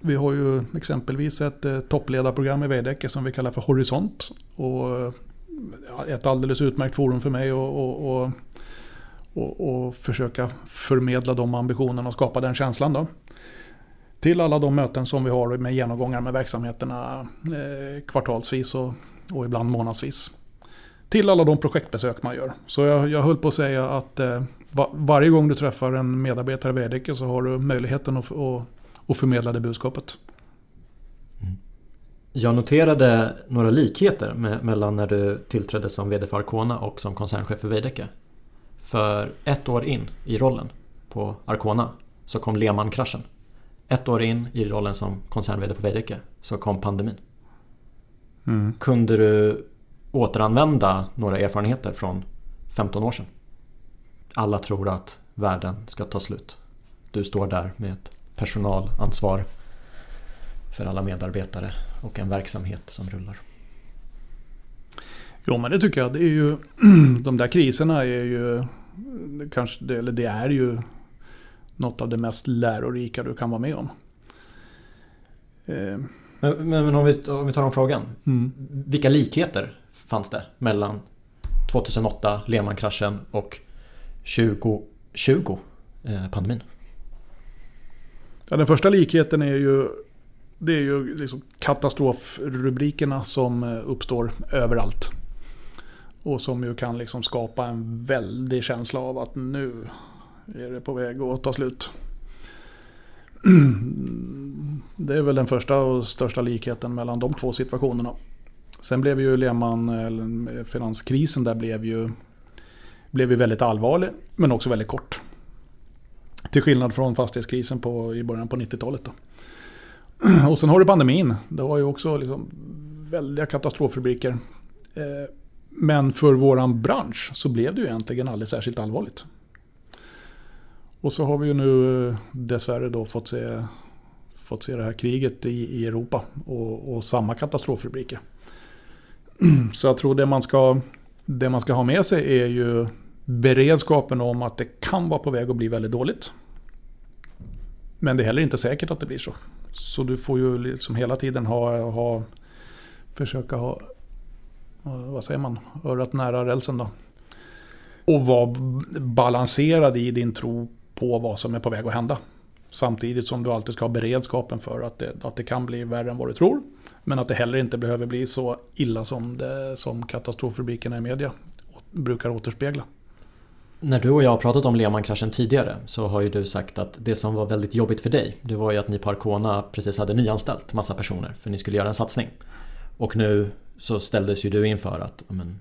Vi har ju exempelvis ett toppledarprogram i Veidekke som vi kallar för Horisont. Och ett alldeles utmärkt forum för mig och, och, och, och, och försöka förmedla de ambitionerna och skapa den känslan. Då. Till alla de möten som vi har med genomgångar med verksamheterna eh, kvartalsvis och, och ibland månadsvis. Till alla de projektbesök man gör. Så jag, jag höll på att säga att eh, var, varje gång du träffar en medarbetare i Veidekke så har du möjligheten att, att, att förmedla det budskapet. Jag noterade några likheter med, mellan när du tillträdde som VD för Arcona och som koncernchef för Veidekke. För ett år in i rollen på Arcona så kom Lehman-kraschen. Ett år in i rollen som koncern-VD på Veidekke så kom pandemin. Mm. Kunde du återanvända några erfarenheter från 15 år sedan? Alla tror att världen ska ta slut. Du står där med ett personalansvar för alla medarbetare och en verksamhet som rullar. Jo men det tycker jag. Det är ju, de där kriserna är ju kanske, eller det är ju något av det mest lärorika du kan vara med om. Eh. Men, men om, vi, om vi tar om frågan. Mm. Vilka likheter fanns det mellan 2008, Lehman-kraschen och 2020, eh, pandemin? Ja, den första likheten är ju det är ju liksom katastrofrubrikerna som eh, uppstår överallt. Och som ju kan liksom skapa en väldig känsla av att nu är det på väg att ta slut. Det är väl den första och största likheten mellan de två situationerna. Sen blev ju Lehman, eller eh, finanskrisen där blev ju, blev ju väldigt allvarlig men också väldigt kort. Till skillnad från fastighetskrisen på, i början på 90-talet. Då. Och sen har du pandemin. Det var ju också liksom väldiga katastrofrubriker. Eh, men för våran bransch så blev det ju egentligen aldrig särskilt allvarligt. Och så har vi ju nu eh, dessvärre då fått se, fått se det här kriget i, i Europa och, och samma katastrofrubriker. Så jag tror det man, ska, det man ska ha med sig är ju beredskapen om att det kan vara på väg att bli väldigt dåligt. Men det är heller inte säkert att det blir så. Så du får ju liksom hela tiden ha, ha försöka ha, vad säger man, örat nära rälsen då. Och vara balanserad i din tro på vad som är på väg att hända. Samtidigt som du alltid ska ha beredskapen för att det, att det kan bli värre än vad du tror. Men att det heller inte behöver bli så illa som, det, som katastrofrubrikerna i media brukar återspegla. När du och jag har pratat om Lehman-kraschen tidigare så har ju du sagt att det som var väldigt jobbigt för dig det var ju att ni på Arcona precis hade nyanställt massa personer för ni skulle göra en satsning. Och nu så ställdes ju du inför att men,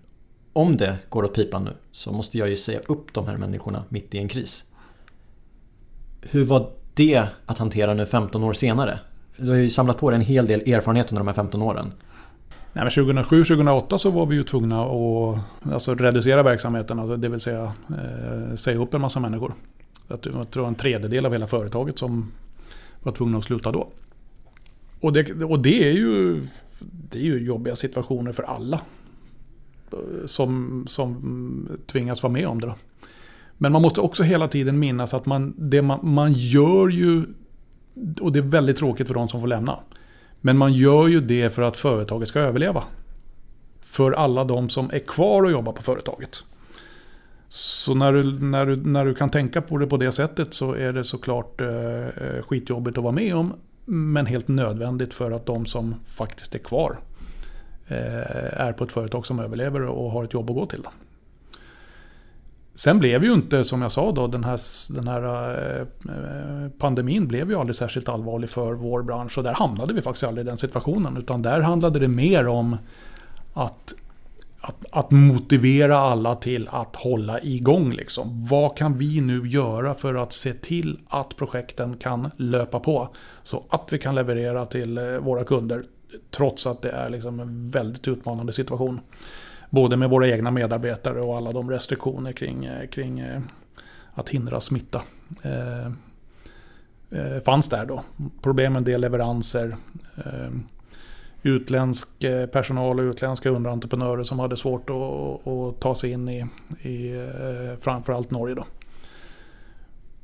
om det går åt pipan nu så måste jag ju säga upp de här människorna mitt i en kris. Hur var det att hantera nu 15 år senare? Du har ju samlat på dig en hel del erfarenhet under de här 15 åren. Nej, 2007-2008 så var vi ju tvungna att alltså, reducera verksamheten, alltså, det vill säga eh, säga upp en massa människor. Jag tror en tredjedel av hela företaget som var tvungna att sluta då. Och det, och det är ju det är ju jobbiga situationer för alla. Eh, som, som tvingas vara med om det. Då. Men man måste också hela tiden minnas att man, det man, man gör ju... Och det är väldigt tråkigt för de som får lämna. Men man gör ju det för att företaget ska överleva. För alla de som är kvar och jobbar på företaget. Så när du, när, du, när du kan tänka på det på det sättet så är det såklart eh, eh, skitjobbigt att vara med om. Men helt nödvändigt för att de som faktiskt är kvar eh, är på ett företag som överlever och har ett jobb att gå till. Då. Sen blev ju inte, som jag sa då, den här, den här eh, eh, pandemin blev ju aldrig särskilt allvarlig för vår bransch. Och där hamnade vi faktiskt aldrig i den situationen. Utan där handlade det mer om att, att, att motivera alla till att hålla igång. Liksom. Vad kan vi nu göra för att se till att projekten kan löpa på? Så att vi kan leverera till eh, våra kunder. Trots att det är liksom en väldigt utmanande situation. Både med våra egna medarbetare och alla de restriktioner kring, eh, kring eh, att hindra smitta. Eh, eh, fanns där då. Problem med del leveranser. Utländsk personal och utländska underentreprenörer som hade svårt att, att ta sig in i, i framförallt Norge. Då.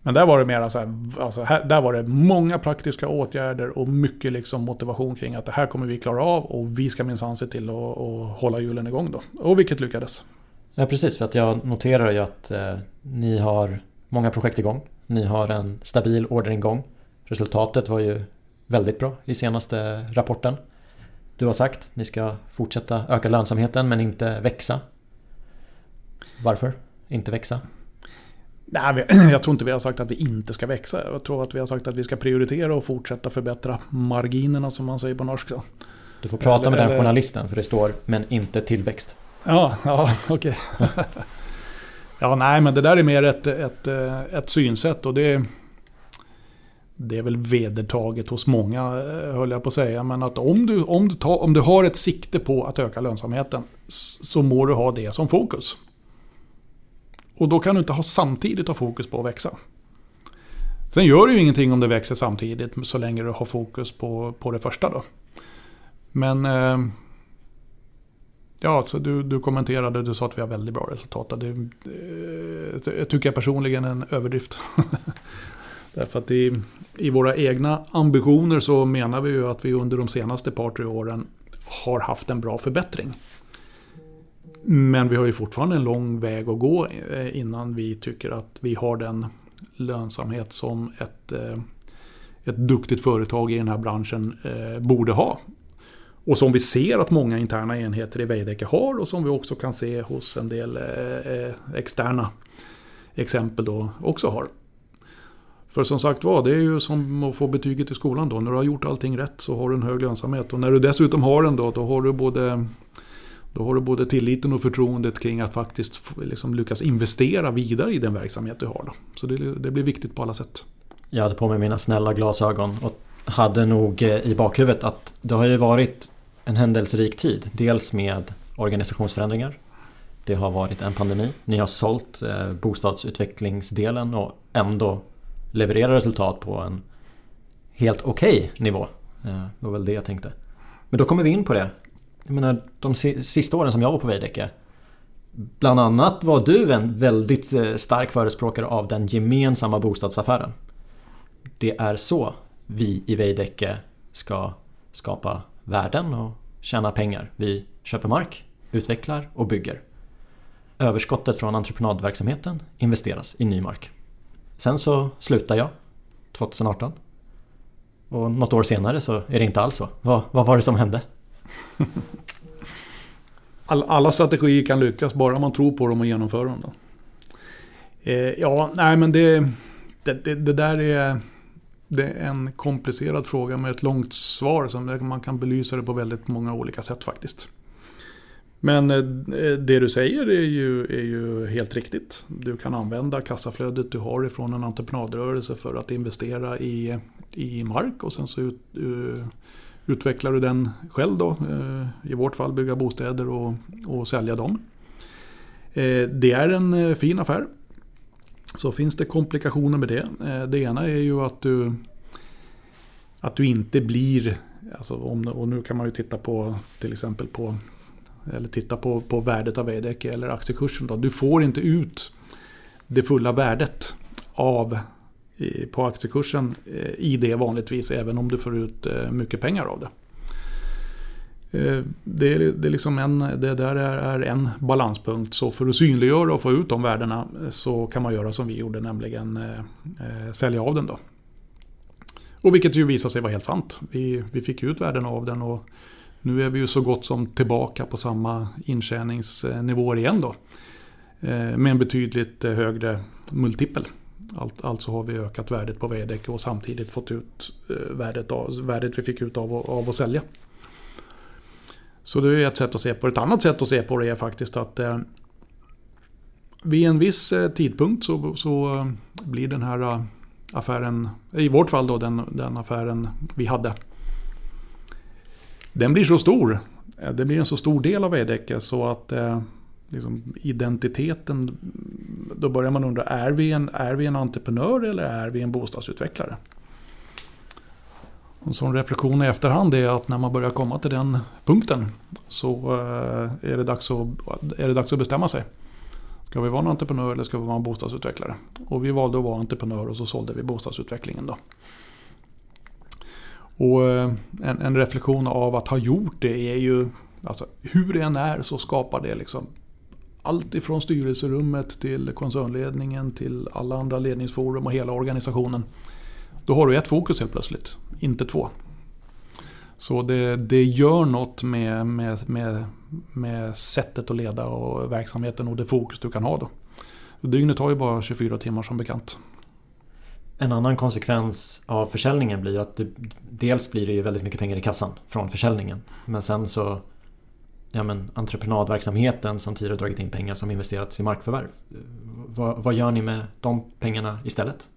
Men där var det mera så här, alltså här, där var det många praktiska åtgärder och mycket liksom motivation kring att det här kommer vi klara av och vi ska minsann se till att, och hålla hjulen igång då. Och vilket lyckades. Ja precis, för att jag noterar ju att eh, ni har många projekt igång. Ni har en stabil orderingång. Resultatet var ju väldigt bra i senaste rapporten. Du har sagt att ni ska fortsätta öka lönsamheten men inte växa. Varför inte växa? Nej, jag tror inte vi har sagt att vi inte ska växa. Jag tror att vi har sagt att vi ska prioritera och fortsätta förbättra marginerna som man säger på norska. Du får prata eller, med den journalisten för det står men inte tillväxt. Ja, ja okej. Okay. ja, nej men det där är mer ett, ett, ett synsätt och det det är väl vedertaget hos många, höll jag på att säga. Men att om du, om, du tar, om du har ett sikte på att öka lönsamheten så må du ha det som fokus. Och då kan du inte ha samtidigt ha fokus på att växa. Sen gör det ju ingenting om det växer samtidigt så länge du har fokus på, på det första. Då. Men eh, Ja, så du, du kommenterade, du sa att vi har väldigt bra resultat. Det, det tycker jag personligen är en överdrift. Därför att i, i våra egna ambitioner så menar vi ju att vi under de senaste par, tre åren har haft en bra förbättring. Men vi har ju fortfarande en lång väg att gå eh, innan vi tycker att vi har den lönsamhet som ett, eh, ett duktigt företag i den här branschen eh, borde ha. Och som vi ser att många interna enheter i Veidekke har och som vi också kan se hos en del externa exempel då också har. För som sagt var, det är ju som att få betyget i skolan då. När du har gjort allting rätt så har du en hög lönsamhet. Och när du dessutom har den då, då har du både då har du både tilliten och förtroendet kring att faktiskt liksom lyckas investera vidare i den verksamhet du har. Då. Så det, det blir viktigt på alla sätt. Jag hade på mig mina snälla glasögon och hade nog eh, i bakhuvudet att det har ju varit en händelserik tid. Dels med organisationsförändringar. Det har varit en pandemi. Ni har sålt eh, bostadsutvecklingsdelen och ändå levererar resultat på en helt okej okay nivå. Eh, det var väl det jag tänkte. Men då kommer vi in på det. Jag menar, de sista åren som jag var på Veidekke Bland annat var du en väldigt eh, stark förespråkare av den gemensamma bostadsaffären. Det är så vi i Veidekke ska skapa värden och tjäna pengar. Vi köper mark, utvecklar och bygger. Överskottet från entreprenadverksamheten investeras i ny mark. Sen så slutar jag 2018. Och något år senare så är det inte alls så. Vad, vad var det som hände? All, alla strategier kan lyckas bara man tror på dem och genomför dem. Då. Eh, ja, nej men det, det, det, det, där är, det är en komplicerad fråga med ett långt svar. Som man kan belysa det på väldigt många olika sätt faktiskt. Men eh, det du säger är ju, är ju helt riktigt. Du kan använda kassaflödet du har ifrån en entreprenadrörelse för att investera i, i mark och sen så ut, uh, utvecklar du den själv då. Eh, I vårt fall bygga bostäder och, och sälja dem. Eh, det är en eh, fin affär. Så finns det komplikationer med det. Det ena är ju att du, att du inte blir Alltså om, och nu kan man ju titta på till exempel på eller titta på, på värdet av Veidekke eller aktiekursen. Då. Du får inte ut det fulla värdet av på aktiekursen eh, i det vanligtvis, även om du får ut eh, mycket pengar av det. Eh, det, är, det, är liksom en, det där är, en balanspunkt. Så för att synliggöra och få ut de värdena så kan man göra som vi gjorde, nämligen sälja av den. Då. Och vilket ju visade sig vara helt sant. Vi, vi fick ut värden av den och nu är vi ju så gott som tillbaka på samma intjäningsnivåer igen då. Med en betydligt högre multipel alltså har vi ökat värdet på Veidekke och samtidigt fått ut eh, värdet, av, värdet vi fick ut av, av att sälja. Så det är ett sätt att se på det. Ett annat sätt att se på det är faktiskt att eh, vid en viss eh, tidpunkt så, så eh, blir den här affären, i vårt fall då den, den affären vi hade, den blir så stor. Det blir en så stor del av Veidekke så att eh, liksom, identiteten, då börjar man undra, är vi, en, är vi en entreprenör eller är vi en bostadsutvecklare? En sån reflektion i efterhand är att när man börjar komma till den punkten så eh, är det dags att, är det dags att bestämma sig. Ska vi vara en entreprenör eller ska vi vara en bostadsutvecklare? Och vi valde att vara entreprenör och så sålde vi bostadsutvecklingen då. Och eh, en, en, reflektion av att ha gjort det är ju, alltså, hur det än är så skapar det liksom allt ifrån styrelserummet till koncernledningen till alla andra ledningsforum och hela organisationen. Då har du ett fokus helt plötsligt, inte två. Så det, det gör något med, med, med, med sättet att leda och verksamheten och det fokus du kan ha då. Dygnet har ju bara 24 timmar som bekant. En annan konsekvens av försäljningen blir att det, dels blir det ju väldigt mycket pengar i kassan från försäljningen. Men sen så ja, men, entreprenadverksamheten som tidigare dragit in pengar som investerats i markförvärv. Eh, vad, vad gör ni med de pengarna istället?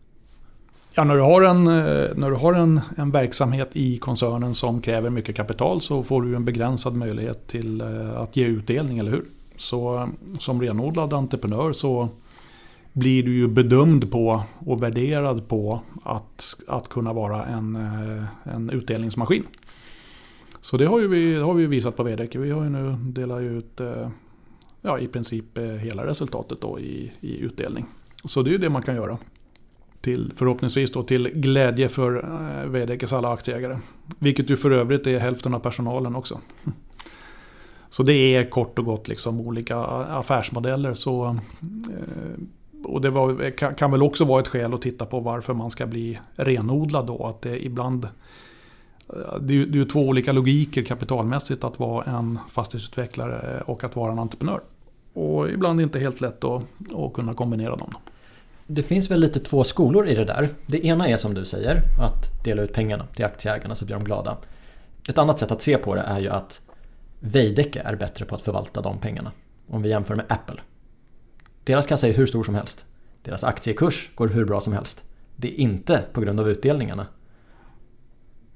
Ja, när du har, en, eh, när du har en, en verksamhet i koncernen som kräver mycket kapital så får du en begränsad möjlighet till eh, att ge utdelning, eller hur? Så som renodlad entreprenör så blir du ju bedömd på och värderad på att, att kunna vara en, en utdelningsmaskin. Så det har, ju vi, har vi visat på Veidekke. Vi har ju nu delat ut eh, ja, i princip eh, hela resultatet då i, i utdelning. Så det är ju det man kan göra till, förhoppningsvis då till glädje för eh, Veidekkes alla aktieägare. Vilket ju för övrigt är hälften av personalen också. Så det är kort och gott liksom olika affärsmodeller. Så, eh, och det var, kan väl också vara ett skäl att titta på varför man ska bli renodlad då. Att det ibland det är ju två olika logiker kapitalmässigt att vara en fastighetsutvecklare och att vara en entreprenör. Och ibland inte helt lätt att, att kunna kombinera dem. Det finns väl lite två skolor i det där. Det ena är som du säger, att dela ut pengarna till aktieägarna så blir de glada. Ett annat sätt att se på det är ju att Veidekke är bättre på att förvalta de pengarna. Om vi jämför med Apple. Deras kassa är hur stor som helst. Deras aktiekurs går hur bra som helst. Det är inte på grund av utdelningarna.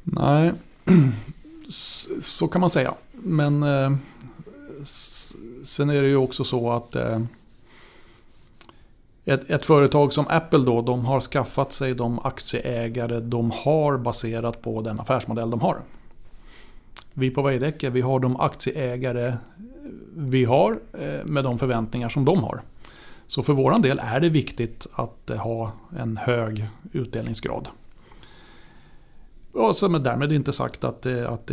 Nej, så kan man säga. Men eh, sen är det ju också så att eh, ett, ett, företag som Apple då, de har skaffat sig de aktieägare de har baserat på den affärsmodell de har. Vi på Veidekke, vi har de aktieägare vi har eh, med de förväntningar som de har. Så för våran del är det viktigt att eh, ha en hög utdelningsgrad. Och så med därmed inte sagt att, att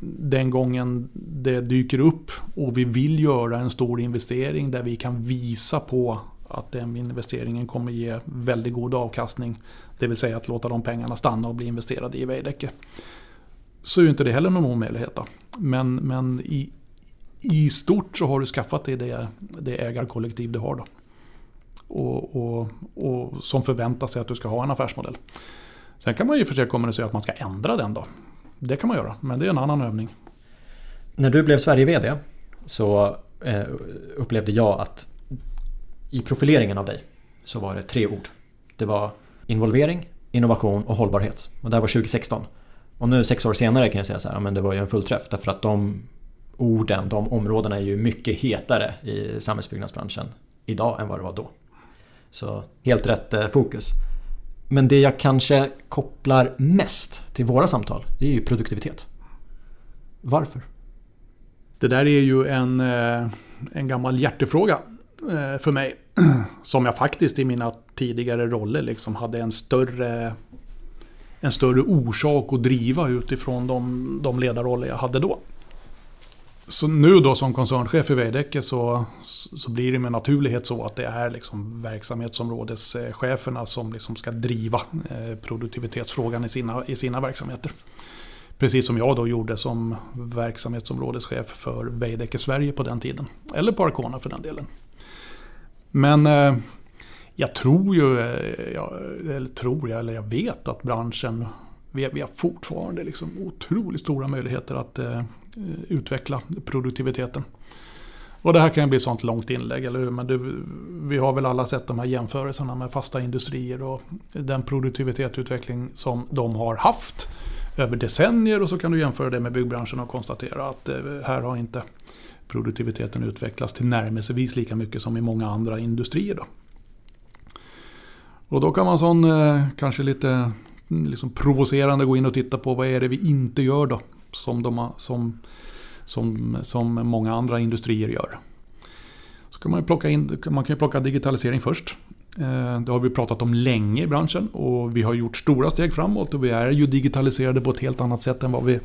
den gången det dyker upp och vi vill göra en stor investering där vi kan visa på att den investeringen kommer ge väldigt god avkastning. Det vill säga att låta de pengarna stanna och bli investerade i Veidekke. Så är ju inte det heller någon omöjlighet. Då. Men, men i, i stort så har du skaffat dig det, det ägarkollektiv du har. Då. Och, och, och som förväntar sig att du ska ha en affärsmodell. Sen kan man ju försöka kommunicera att man ska ändra den då. Det kan man göra, men det är en annan övning. När du blev Sverige-VD så eh, upplevde jag att i profileringen av dig så var det tre ord. Det var involvering, innovation och hållbarhet. Och det här var 2016. Och nu sex år senare kan jag säga så här, men det var ju en fullträff därför att de orden, de områdena är ju mycket hetare i samhällsbyggnadsbranschen idag än vad det var då. Så helt rätt eh, fokus. Men det jag kanske kopplar mest till våra samtal, det är ju produktivitet. Varför? Det där är ju en, eh, en gammal hjärtefråga eh, för mig. Som jag faktiskt i mina tidigare roller liksom hade en större, en större orsak att driva utifrån de, de ledarroller jag hade då. Så nu då som koncernchef i Veidekke så, så blir det med naturlighet så att det är liksom verksamhetsområdescheferna som liksom ska driva eh, produktivitetsfrågan i sina, i sina verksamheter. Precis som jag då gjorde som verksamhetsområdeschef för Veidekke Sverige på den tiden. Eller på Arcona för den delen. Men eh, jag tror ju, eh, jag, eller tror jag, eller jag vet att branschen, vi, vi har fortfarande liksom otroligt stora möjligheter att eh, Eh, utveckla produktiviteten. Och det här kan ju bli ett sånt långt inlägg, eller hur? Men det, vi har väl alla sett de här jämförelserna med fasta industrier och den produktivitetsutveckling som de har haft över decennier och så kan du jämföra det med byggbranschen och konstatera att eh, här har inte produktiviteten utvecklats tillnärmelsevis lika mycket som i många andra industrier. Då. Och då kan man sån, eh, kanske lite mm, liksom provocerande gå in och titta på vad är det vi inte gör då? Som, de, som, som, som många andra industrier gör. Så kan man, plocka in, man kan ju plocka digitalisering först. Eh, det har vi pratat om länge i branschen och vi har gjort stora steg framåt och vi är ju digitaliserade på ett helt annat sätt än vad vi,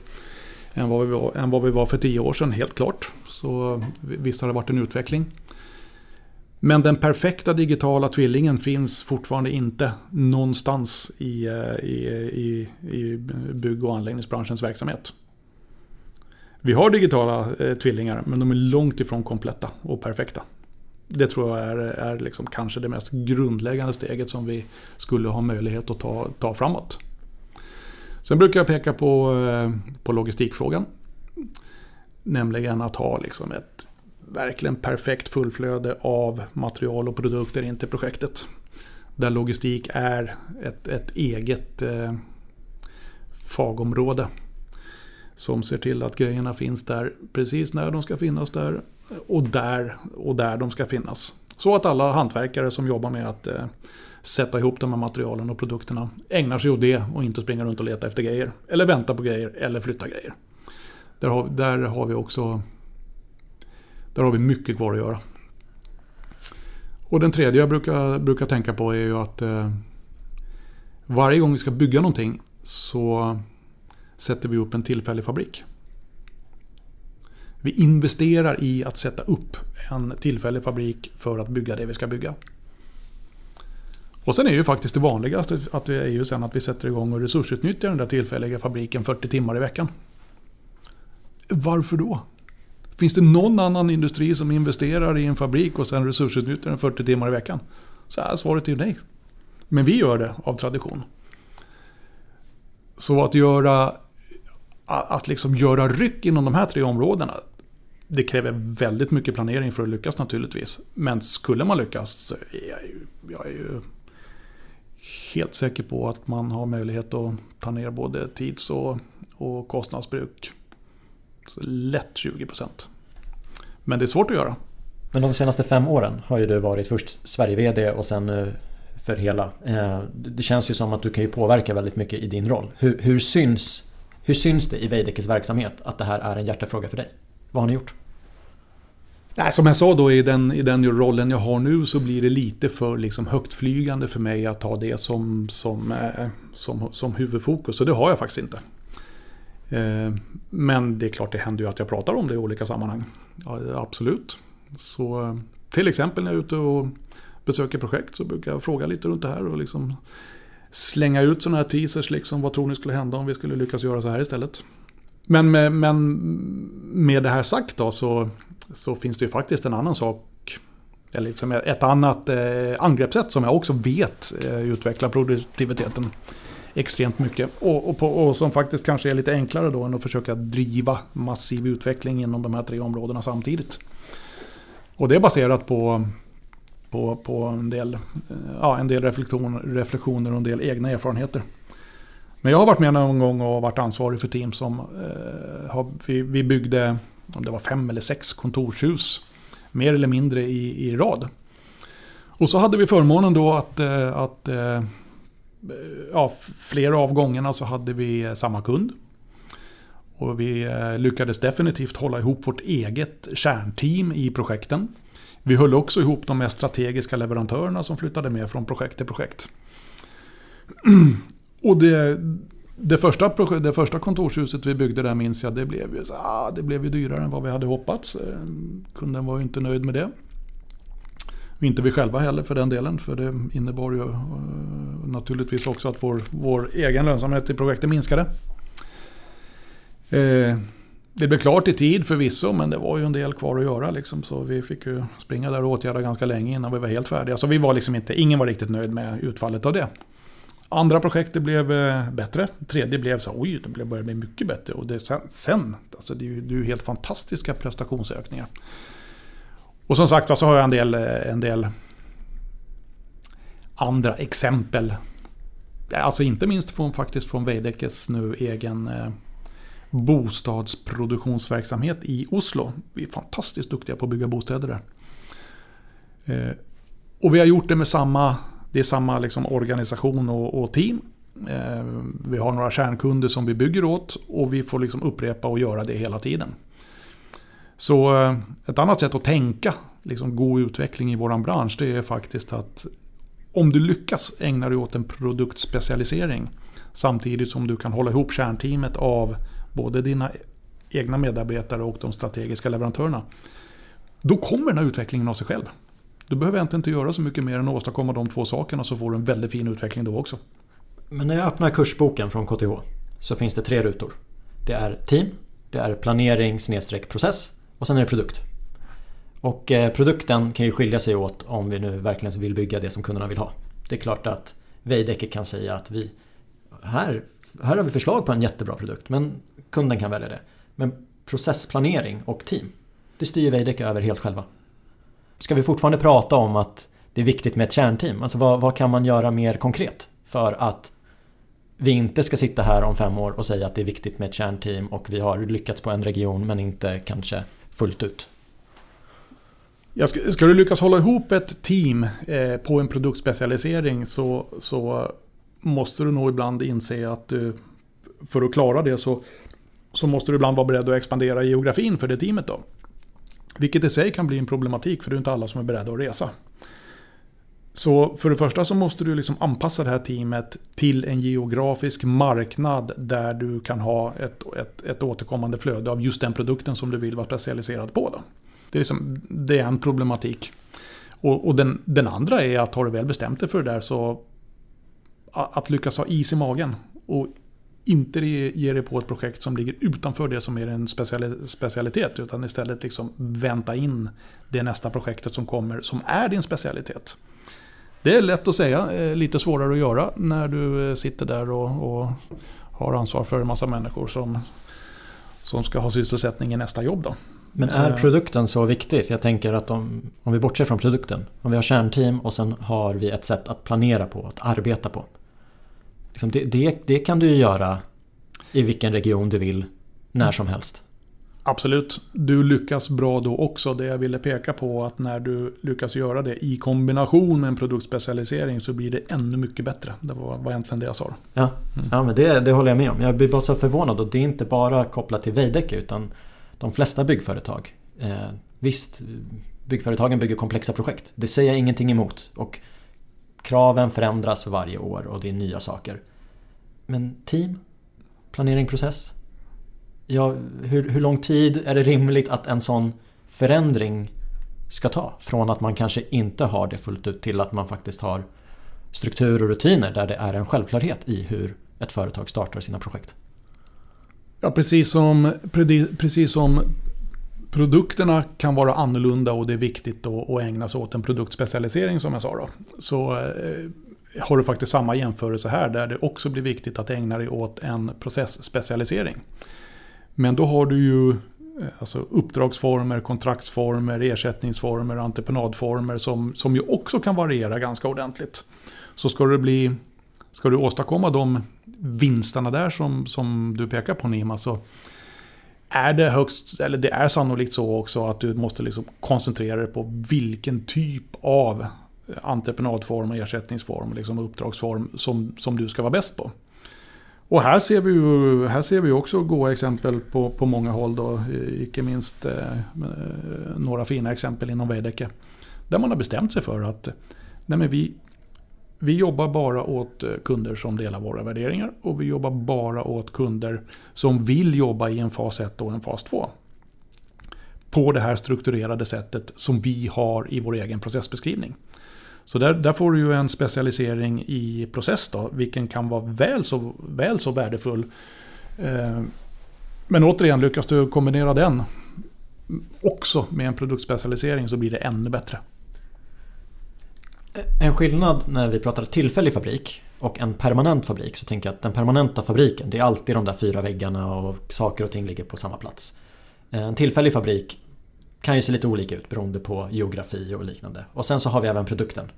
än vad vi, var, än vad vi var för tio år sedan, helt klart. Så visst har det varit en utveckling. Men den perfekta digitala tvillingen finns fortfarande inte någonstans i, eh, i, i, i bygg och anläggningsbranschens verksamhet. Vi har digitala eh, tvillingar men de är långt ifrån kompletta och perfekta. Det tror jag är, är liksom kanske det mest grundläggande steget som vi skulle ha möjlighet att ta, ta framåt. Sen brukar jag peka på, eh, på logistikfrågan. Nämligen att ha liksom ett verkligen perfekt fullflöde av material och produkter in till projektet. Där logistik är ett, ett eget eh, fagområde. Som ser till att grejerna finns där precis när de ska finnas där och där och där de ska finnas. Så att alla hantverkare som jobbar med att eh, sätta ihop de här materialen och produkterna ägnar sig åt det och inte springer runt och letar efter grejer. Eller väntar på grejer eller flyttar grejer. Där har, där har vi också där har vi mycket kvar att göra. Och den tredje jag brukar, brukar tänka på är ju att eh, varje gång vi ska bygga någonting så sätter vi upp en tillfällig fabrik. Vi investerar i att sätta upp en tillfällig fabrik för att bygga det vi ska bygga. Och sen är ju faktiskt det vanligaste att vi är ju sen att vi sätter igång och resursutnyttjar den där tillfälliga fabriken 40 timmar i veckan. Varför då? Finns det någon annan industri som investerar i en fabrik och sen resursutnyttjar den 40 timmar i veckan? Så är svaret är nej. Men vi gör det av tradition. Så att göra, att liksom göra ryck inom de här tre områdena det kräver väldigt mycket planering för att lyckas naturligtvis. Men skulle man lyckas så är jag ju, jag är ju helt säker på att man har möjlighet att ta ner både tids och, och kostnadsbruk så lätt 20%. Men det är svårt att göra. Men de senaste fem åren har ju du varit först Sverige-VD och sen eh, för hela. Eh, det känns ju som att du kan ju påverka väldigt mycket i din roll. Hur, hur syns, hur syns det i Veidekkes verksamhet att det här är en hjärtefråga för dig? Vad har ni gjort? Nej, som jag sa då i den, i den rollen jag har nu så blir det lite för liksom högtflygande för mig att ha det som, som, eh, som, som huvudfokus. Så det har jag faktiskt inte. Eh, men det är klart det händer ju att jag pratar om det i olika sammanhang. Ja, absolut. Så eh, till exempel när jag är ute och besöker projekt så brukar jag fråga lite runt det här och liksom slänga ut sådana här teasers. Liksom, vad tror ni skulle hända om vi skulle lyckas göra så här istället? Men med, men med det här sagt då så, så finns det ju faktiskt en annan sak eller liksom ett annat eh, angreppssätt som jag också vet eh, utvecklar produktiviteten extremt mycket. Och, och, på, och, som faktiskt kanske är lite enklare då än att försöka driva massiv utveckling inom de här tre områdena samtidigt. Och det är baserat på, på, på en del, eh, ja, en del reflektion, reflektioner och en del egna erfarenheter. Men jag har varit med någon gång och varit ansvarig för team som eh, har, vi, vi byggde, om det var fem eller sex kontorshus, mer eller mindre i, i rad. Och så hade vi förmånen då att, eh, att eh, eh ja, flera av gångerna så hade vi eh, samma kund. Och vi eh, lyckades definitivt hålla ihop vårt eget kärnteam i projekten. Vi höll också ihop de mest strategiska leverantörerna som flyttade med från projekt till projekt. Och det, det, första, det första kontorshuset vi byggde där minns jag, det blev, ju, ah, det blev ju dyrare än vad vi hade hoppats. Eh, kunden var ju inte nöjd med det. Och inte vi själva heller för den delen. För det innebar ju uh, naturligtvis också att vår, vår egen lönsamhet i projektet minskade. Eh, det blev klart i tid förvisso men det var ju en del kvar att göra. Liksom, så vi fick ju springa där och åtgärda ganska länge innan vi var helt färdiga. Så vi var liksom inte, ingen var riktigt nöjd med utfallet av det. Andra projektet blev eh, bättre. Tredje blev så oj, det började bli mycket bättre. Och det, sen, sen alltså det är ju det är helt fantastiska prestationsökningar. Och som sagt så har jag en del, eh, en del andra exempel. Alltså inte minst från, faktiskt från Veidekkes nu egen eh, bostadsproduktionsverksamhet i Oslo. Vi är fantastiskt duktiga på att bygga bostäder där. Eh, och vi har gjort det med samma, det är samma liksom organisation och, och team. Eh, vi har några kärnkunder som vi bygger åt och vi får liksom upprepa och göra det hela tiden. Så eh, ett annat sätt att tänka liksom god utveckling i våran bransch det är faktiskt att om du lyckas ägna dig åt en produktspecialisering samtidigt som du kan hålla ihop kärnteamet av både dina egna medarbetare och de strategiska leverantörerna. Då kommer den här utvecklingen av sig själv. Du behöver egentligen inte göra så mycket mer än att åstadkomma de två sakerna så får du en väldigt fin utveckling då också. Men när jag öppnar kursboken från KTH så finns det tre rutor. Det är team, det är planering process och sen är det produkt. Och eh, produkten kan ju skilja sig åt om vi nu verkligen vill bygga det som kunderna vill ha. Det är klart att Veidekke kan säga att vi här, här har vi förslag på en jättebra produkt men kunden kan välja det. Men processplanering och team, det styr Veidekke över helt själva. Ska vi fortfarande prata om att det är viktigt med ett kärnteam? Alltså vad, vad kan man göra mer konkret för att vi inte ska sitta här om fem år och säga att det är viktigt med ett kärnteam och vi har lyckats på en region men inte kanske fullt ut. Ja, ska, ska, du lyckas hålla ihop ett team eh, på en produktspecialisering så, så måste du nog ibland inse att du, för att klara det så, så måste du ibland vara beredd att expandera geografin för det teamet. Då. Vilket i sig kan bli en problematik för det är inte alla som är beredda att resa. Så för det första så måste du liksom anpassa det här teamet till en geografisk marknad där du kan ha ett, ett, ett återkommande flöde av just den produkten som du vill vara specialiserad på. Då. Det, är liksom, det är en problematik. Och, och den, den, andra är att har du väl bestämt dig för det där så att lyckas ha is i magen och inte ge dig på ett projekt som ligger utanför det som är en specialitet utan istället liksom vänta in det nästa projektet som kommer som är din specialitet. Det är lätt att säga, eh, lite svårare att göra när du eh, sitter där och, och har ansvar för en massa människor som, som ska ha sysselsättning i nästa jobb. Då. Men är eh. produkten så viktig? För jag tänker att om, om vi bortser från produkten. Om vi har kärnteam och sen har vi ett sätt att planera på, att arbeta på. Liksom det, det, det kan du ju göra i vilken region du vill, när som helst. Absolut. Du lyckas bra då också. Det jag ville peka på att när du lyckas göra det i kombination med en produktspecialisering så blir det ännu mycket bättre. Det var, var egentligen det jag sa. Ja, mm. ja men det, det håller jag med om. Jag blir bara så förvånad och det är inte bara kopplat till Veidekke utan de flesta byggföretag. Eh, visst, byggföretagen bygger komplexa projekt. Det säger jag ingenting emot. Och kraven förändras för varje år och det är nya saker. Men team, planering, process ja, hur, hur lång tid är det rimligt att en sån förändring ska ta? Från att man kanske inte har det fullt ut till att man faktiskt har struktur och rutiner där det är en självklarhet i hur ett företag startar sina projekt. Ja, precis som, precis som produkterna kan vara annorlunda och det är viktigt att ägna sig åt en produktspecialisering som jag sa. Då. Så eh, har du faktiskt samma jämförelse här där det också blir viktigt att ägna dig åt en processspecialisering. Men då har du ju eh, alltså uppdragsformer, kontraktsformer, ersättningsformer, entreprenadformer som, som ju också kan variera ganska ordentligt. Så ska du, bli Ska du åstadkomma de vinsterna där som, som du pekar på Nima så är det högst, eller det är sannolikt så också att du måste liksom koncentrera dig på vilken typ av eh, entreprenadform och ersättningsform, liksom uppdragsform som, som du ska vara bäst på. Och här ser vi ju här ser vi också goda exempel på, på många håll. Då, icke minst eh, eh, några fina exempel inom Veidekke. Där man har bestämt sig för att nej men vi, vi jobbar bara åt eh, kunder som delar våra värderingar. Och vi jobbar bara åt kunder som vill jobba i en fas 1 och en fas 2. På det här strukturerade sättet som vi har i vår egen processbeskrivning. Så där, där får du ju en specialisering i process då, vilken kan vara väl så, väl så värdefull. Eh, men återigen, lyckas du kombinera den också med en produktspecialisering så blir det ännu bättre. En skillnad när vi pratar tillfällig fabrik och en permanent fabrik så tänker jag att den permanenta fabriken det är alltid de där fyra väggarna och saker och ting ligger på samma plats. Eh, en tillfällig fabrik kan ju se lite olika ut beroende på geografi och liknande. Och sen så har vi även produkten.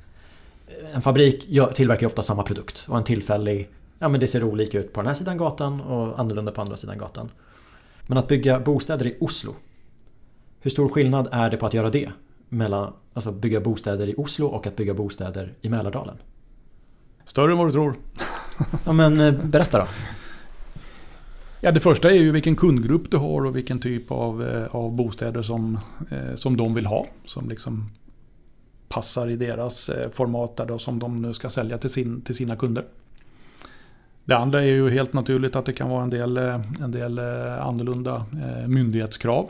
Eh, en fabrik tillverkar ju ofta samma produkt och en tillfällig, ja men det ser olika ut på den här sidan gatan och annorlunda på andra sidan gatan. Men att bygga bostäder i Oslo. Hur stor skillnad är det på att göra det? Mellan alltså bygga bostäder i Oslo och att bygga bostäder i Mälardalen? Större än vad du tror. ja men eh, berätta då. Ja, det första är ju vilken kundgrupp du har och vilken typ av, eh, av bostäder som, eh, som de vill ha. Som liksom passar i deras format där då, som de nu ska sälja till, sin, till sina kunder. Det andra är ju helt naturligt att det kan vara en del, en del annorlunda myndighetskrav.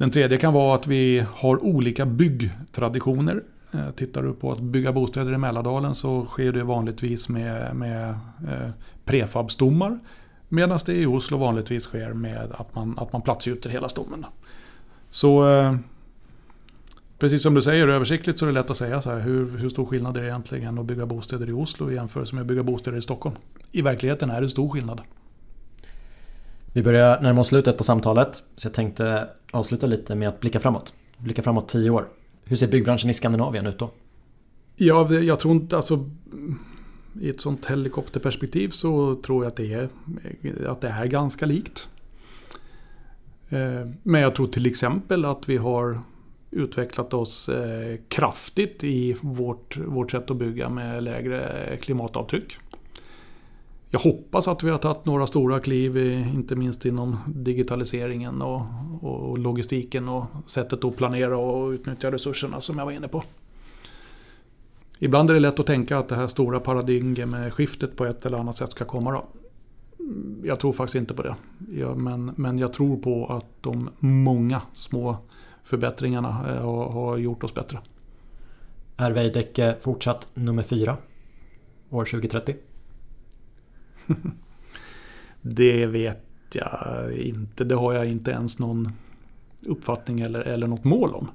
Den tredje kan vara att vi har olika byggtraditioner. Eh, tittar du på att bygga bostäder i Mälardalen så sker det vanligtvis med, med eh, prefabstommar. Medan det i Oslo vanligtvis sker med att man, att man platsgjuter hela stommen. Så eh, precis som du säger, översiktligt så är det lätt att säga så här. Hur, hur stor skillnad är det egentligen att bygga bostäder i Oslo i jämförelse med att bygga bostäder i Stockholm? I verkligheten är det stor skillnad. Vi börjar närma oss slutet på samtalet. Så jag tänkte avsluta lite med att blicka framåt. Blicka framåt tio år. Hur ser byggbranschen i Skandinavien ut då? Ja, jag tror inte alltså i ett sånt helikopterperspektiv så tror jag att det är, att det är ganska likt. Eh, men jag tror till exempel att vi har utvecklat oss eh, kraftigt i vårt, vårt sätt att bygga med lägre klimatavtryck. Jag hoppas att vi har tagit några stora kliv, inte minst inom digitaliseringen och, och logistiken och sättet att planera och utnyttja resurserna som jag var inne på. Ibland är det lätt att tänka att det här stora paradigmskiftet på ett eller annat sätt ska komma. Då. Jag tror faktiskt inte på det. Ja, men, men jag tror på att de många små förbättringarna eh, har, har gjort oss bättre. Är Veidekke fortsatt nummer fyra år 2030? det vet jag inte. Det har jag inte ens någon uppfattning eller, eller något mål om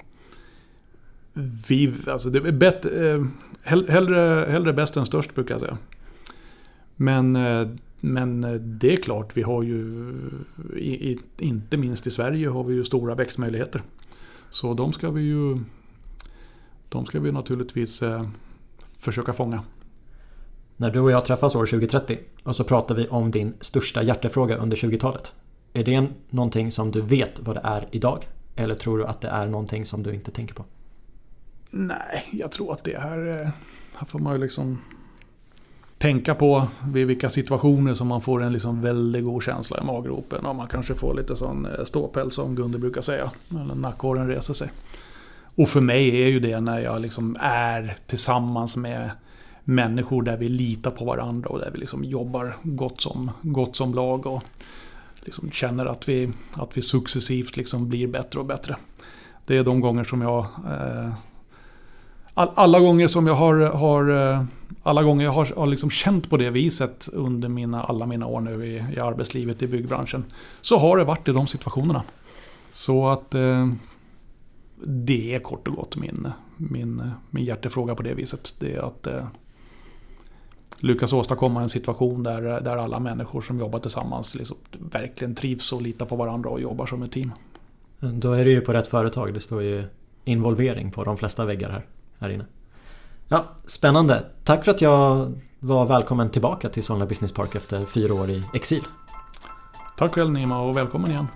vi, alltså det är bet, eh, hellre, hellre bäst än störst brukar jag säga. Men, eh, men eh, det är klart, vi har ju, i, inte minst i Sverige, har vi ju stora växtmöjligheter. Så de ska vi ju de ska vi naturligtvis försöka fånga. När du och jag träffas år 2030 och så pratar vi om din största hjärtefråga under 20-talet. Är det någonting som du vet vad det är idag? Eller tror du att det är någonting som du inte tänker på? Nej, jag tror att det här, eh, här får man ju liksom tänka på vid vilka situationer som man får en liksom väldigt god känsla i maggropen. Och man kanske får lite sån eh, ståpäls som Gunde brukar säga. Eller nackhåren reser sig. Och för mig är ju det när jag liksom är tillsammans med människor där vi litar på varandra och där vi liksom jobbar gott som, gott som lag. Och liksom känner att vi, att vi successivt liksom blir bättre och bättre. Det är de gånger som jag eh, all, alla gånger som jag har, har eh, alla gånger jag har, har liksom känt på det viset under mina, alla mina år nu i, i arbetslivet i byggbranschen. Så har det varit i de situationerna. Så att eh, det är kort och gott min, min, min hjärtefråga på det viset. Det är att eh, lyckas åstadkomma en situation där, där alla människor som jobbar tillsammans liksom verkligen trivs och litar på varandra och jobbar som ett team. Då är det ju på rätt företag. Det står ju involvering på de flesta väggar här här inne. Ja, spännande. Tack för att jag var välkommen tillbaka till Solna Business Park efter fyra år i exil. Tack själv Nima och välkommen igen.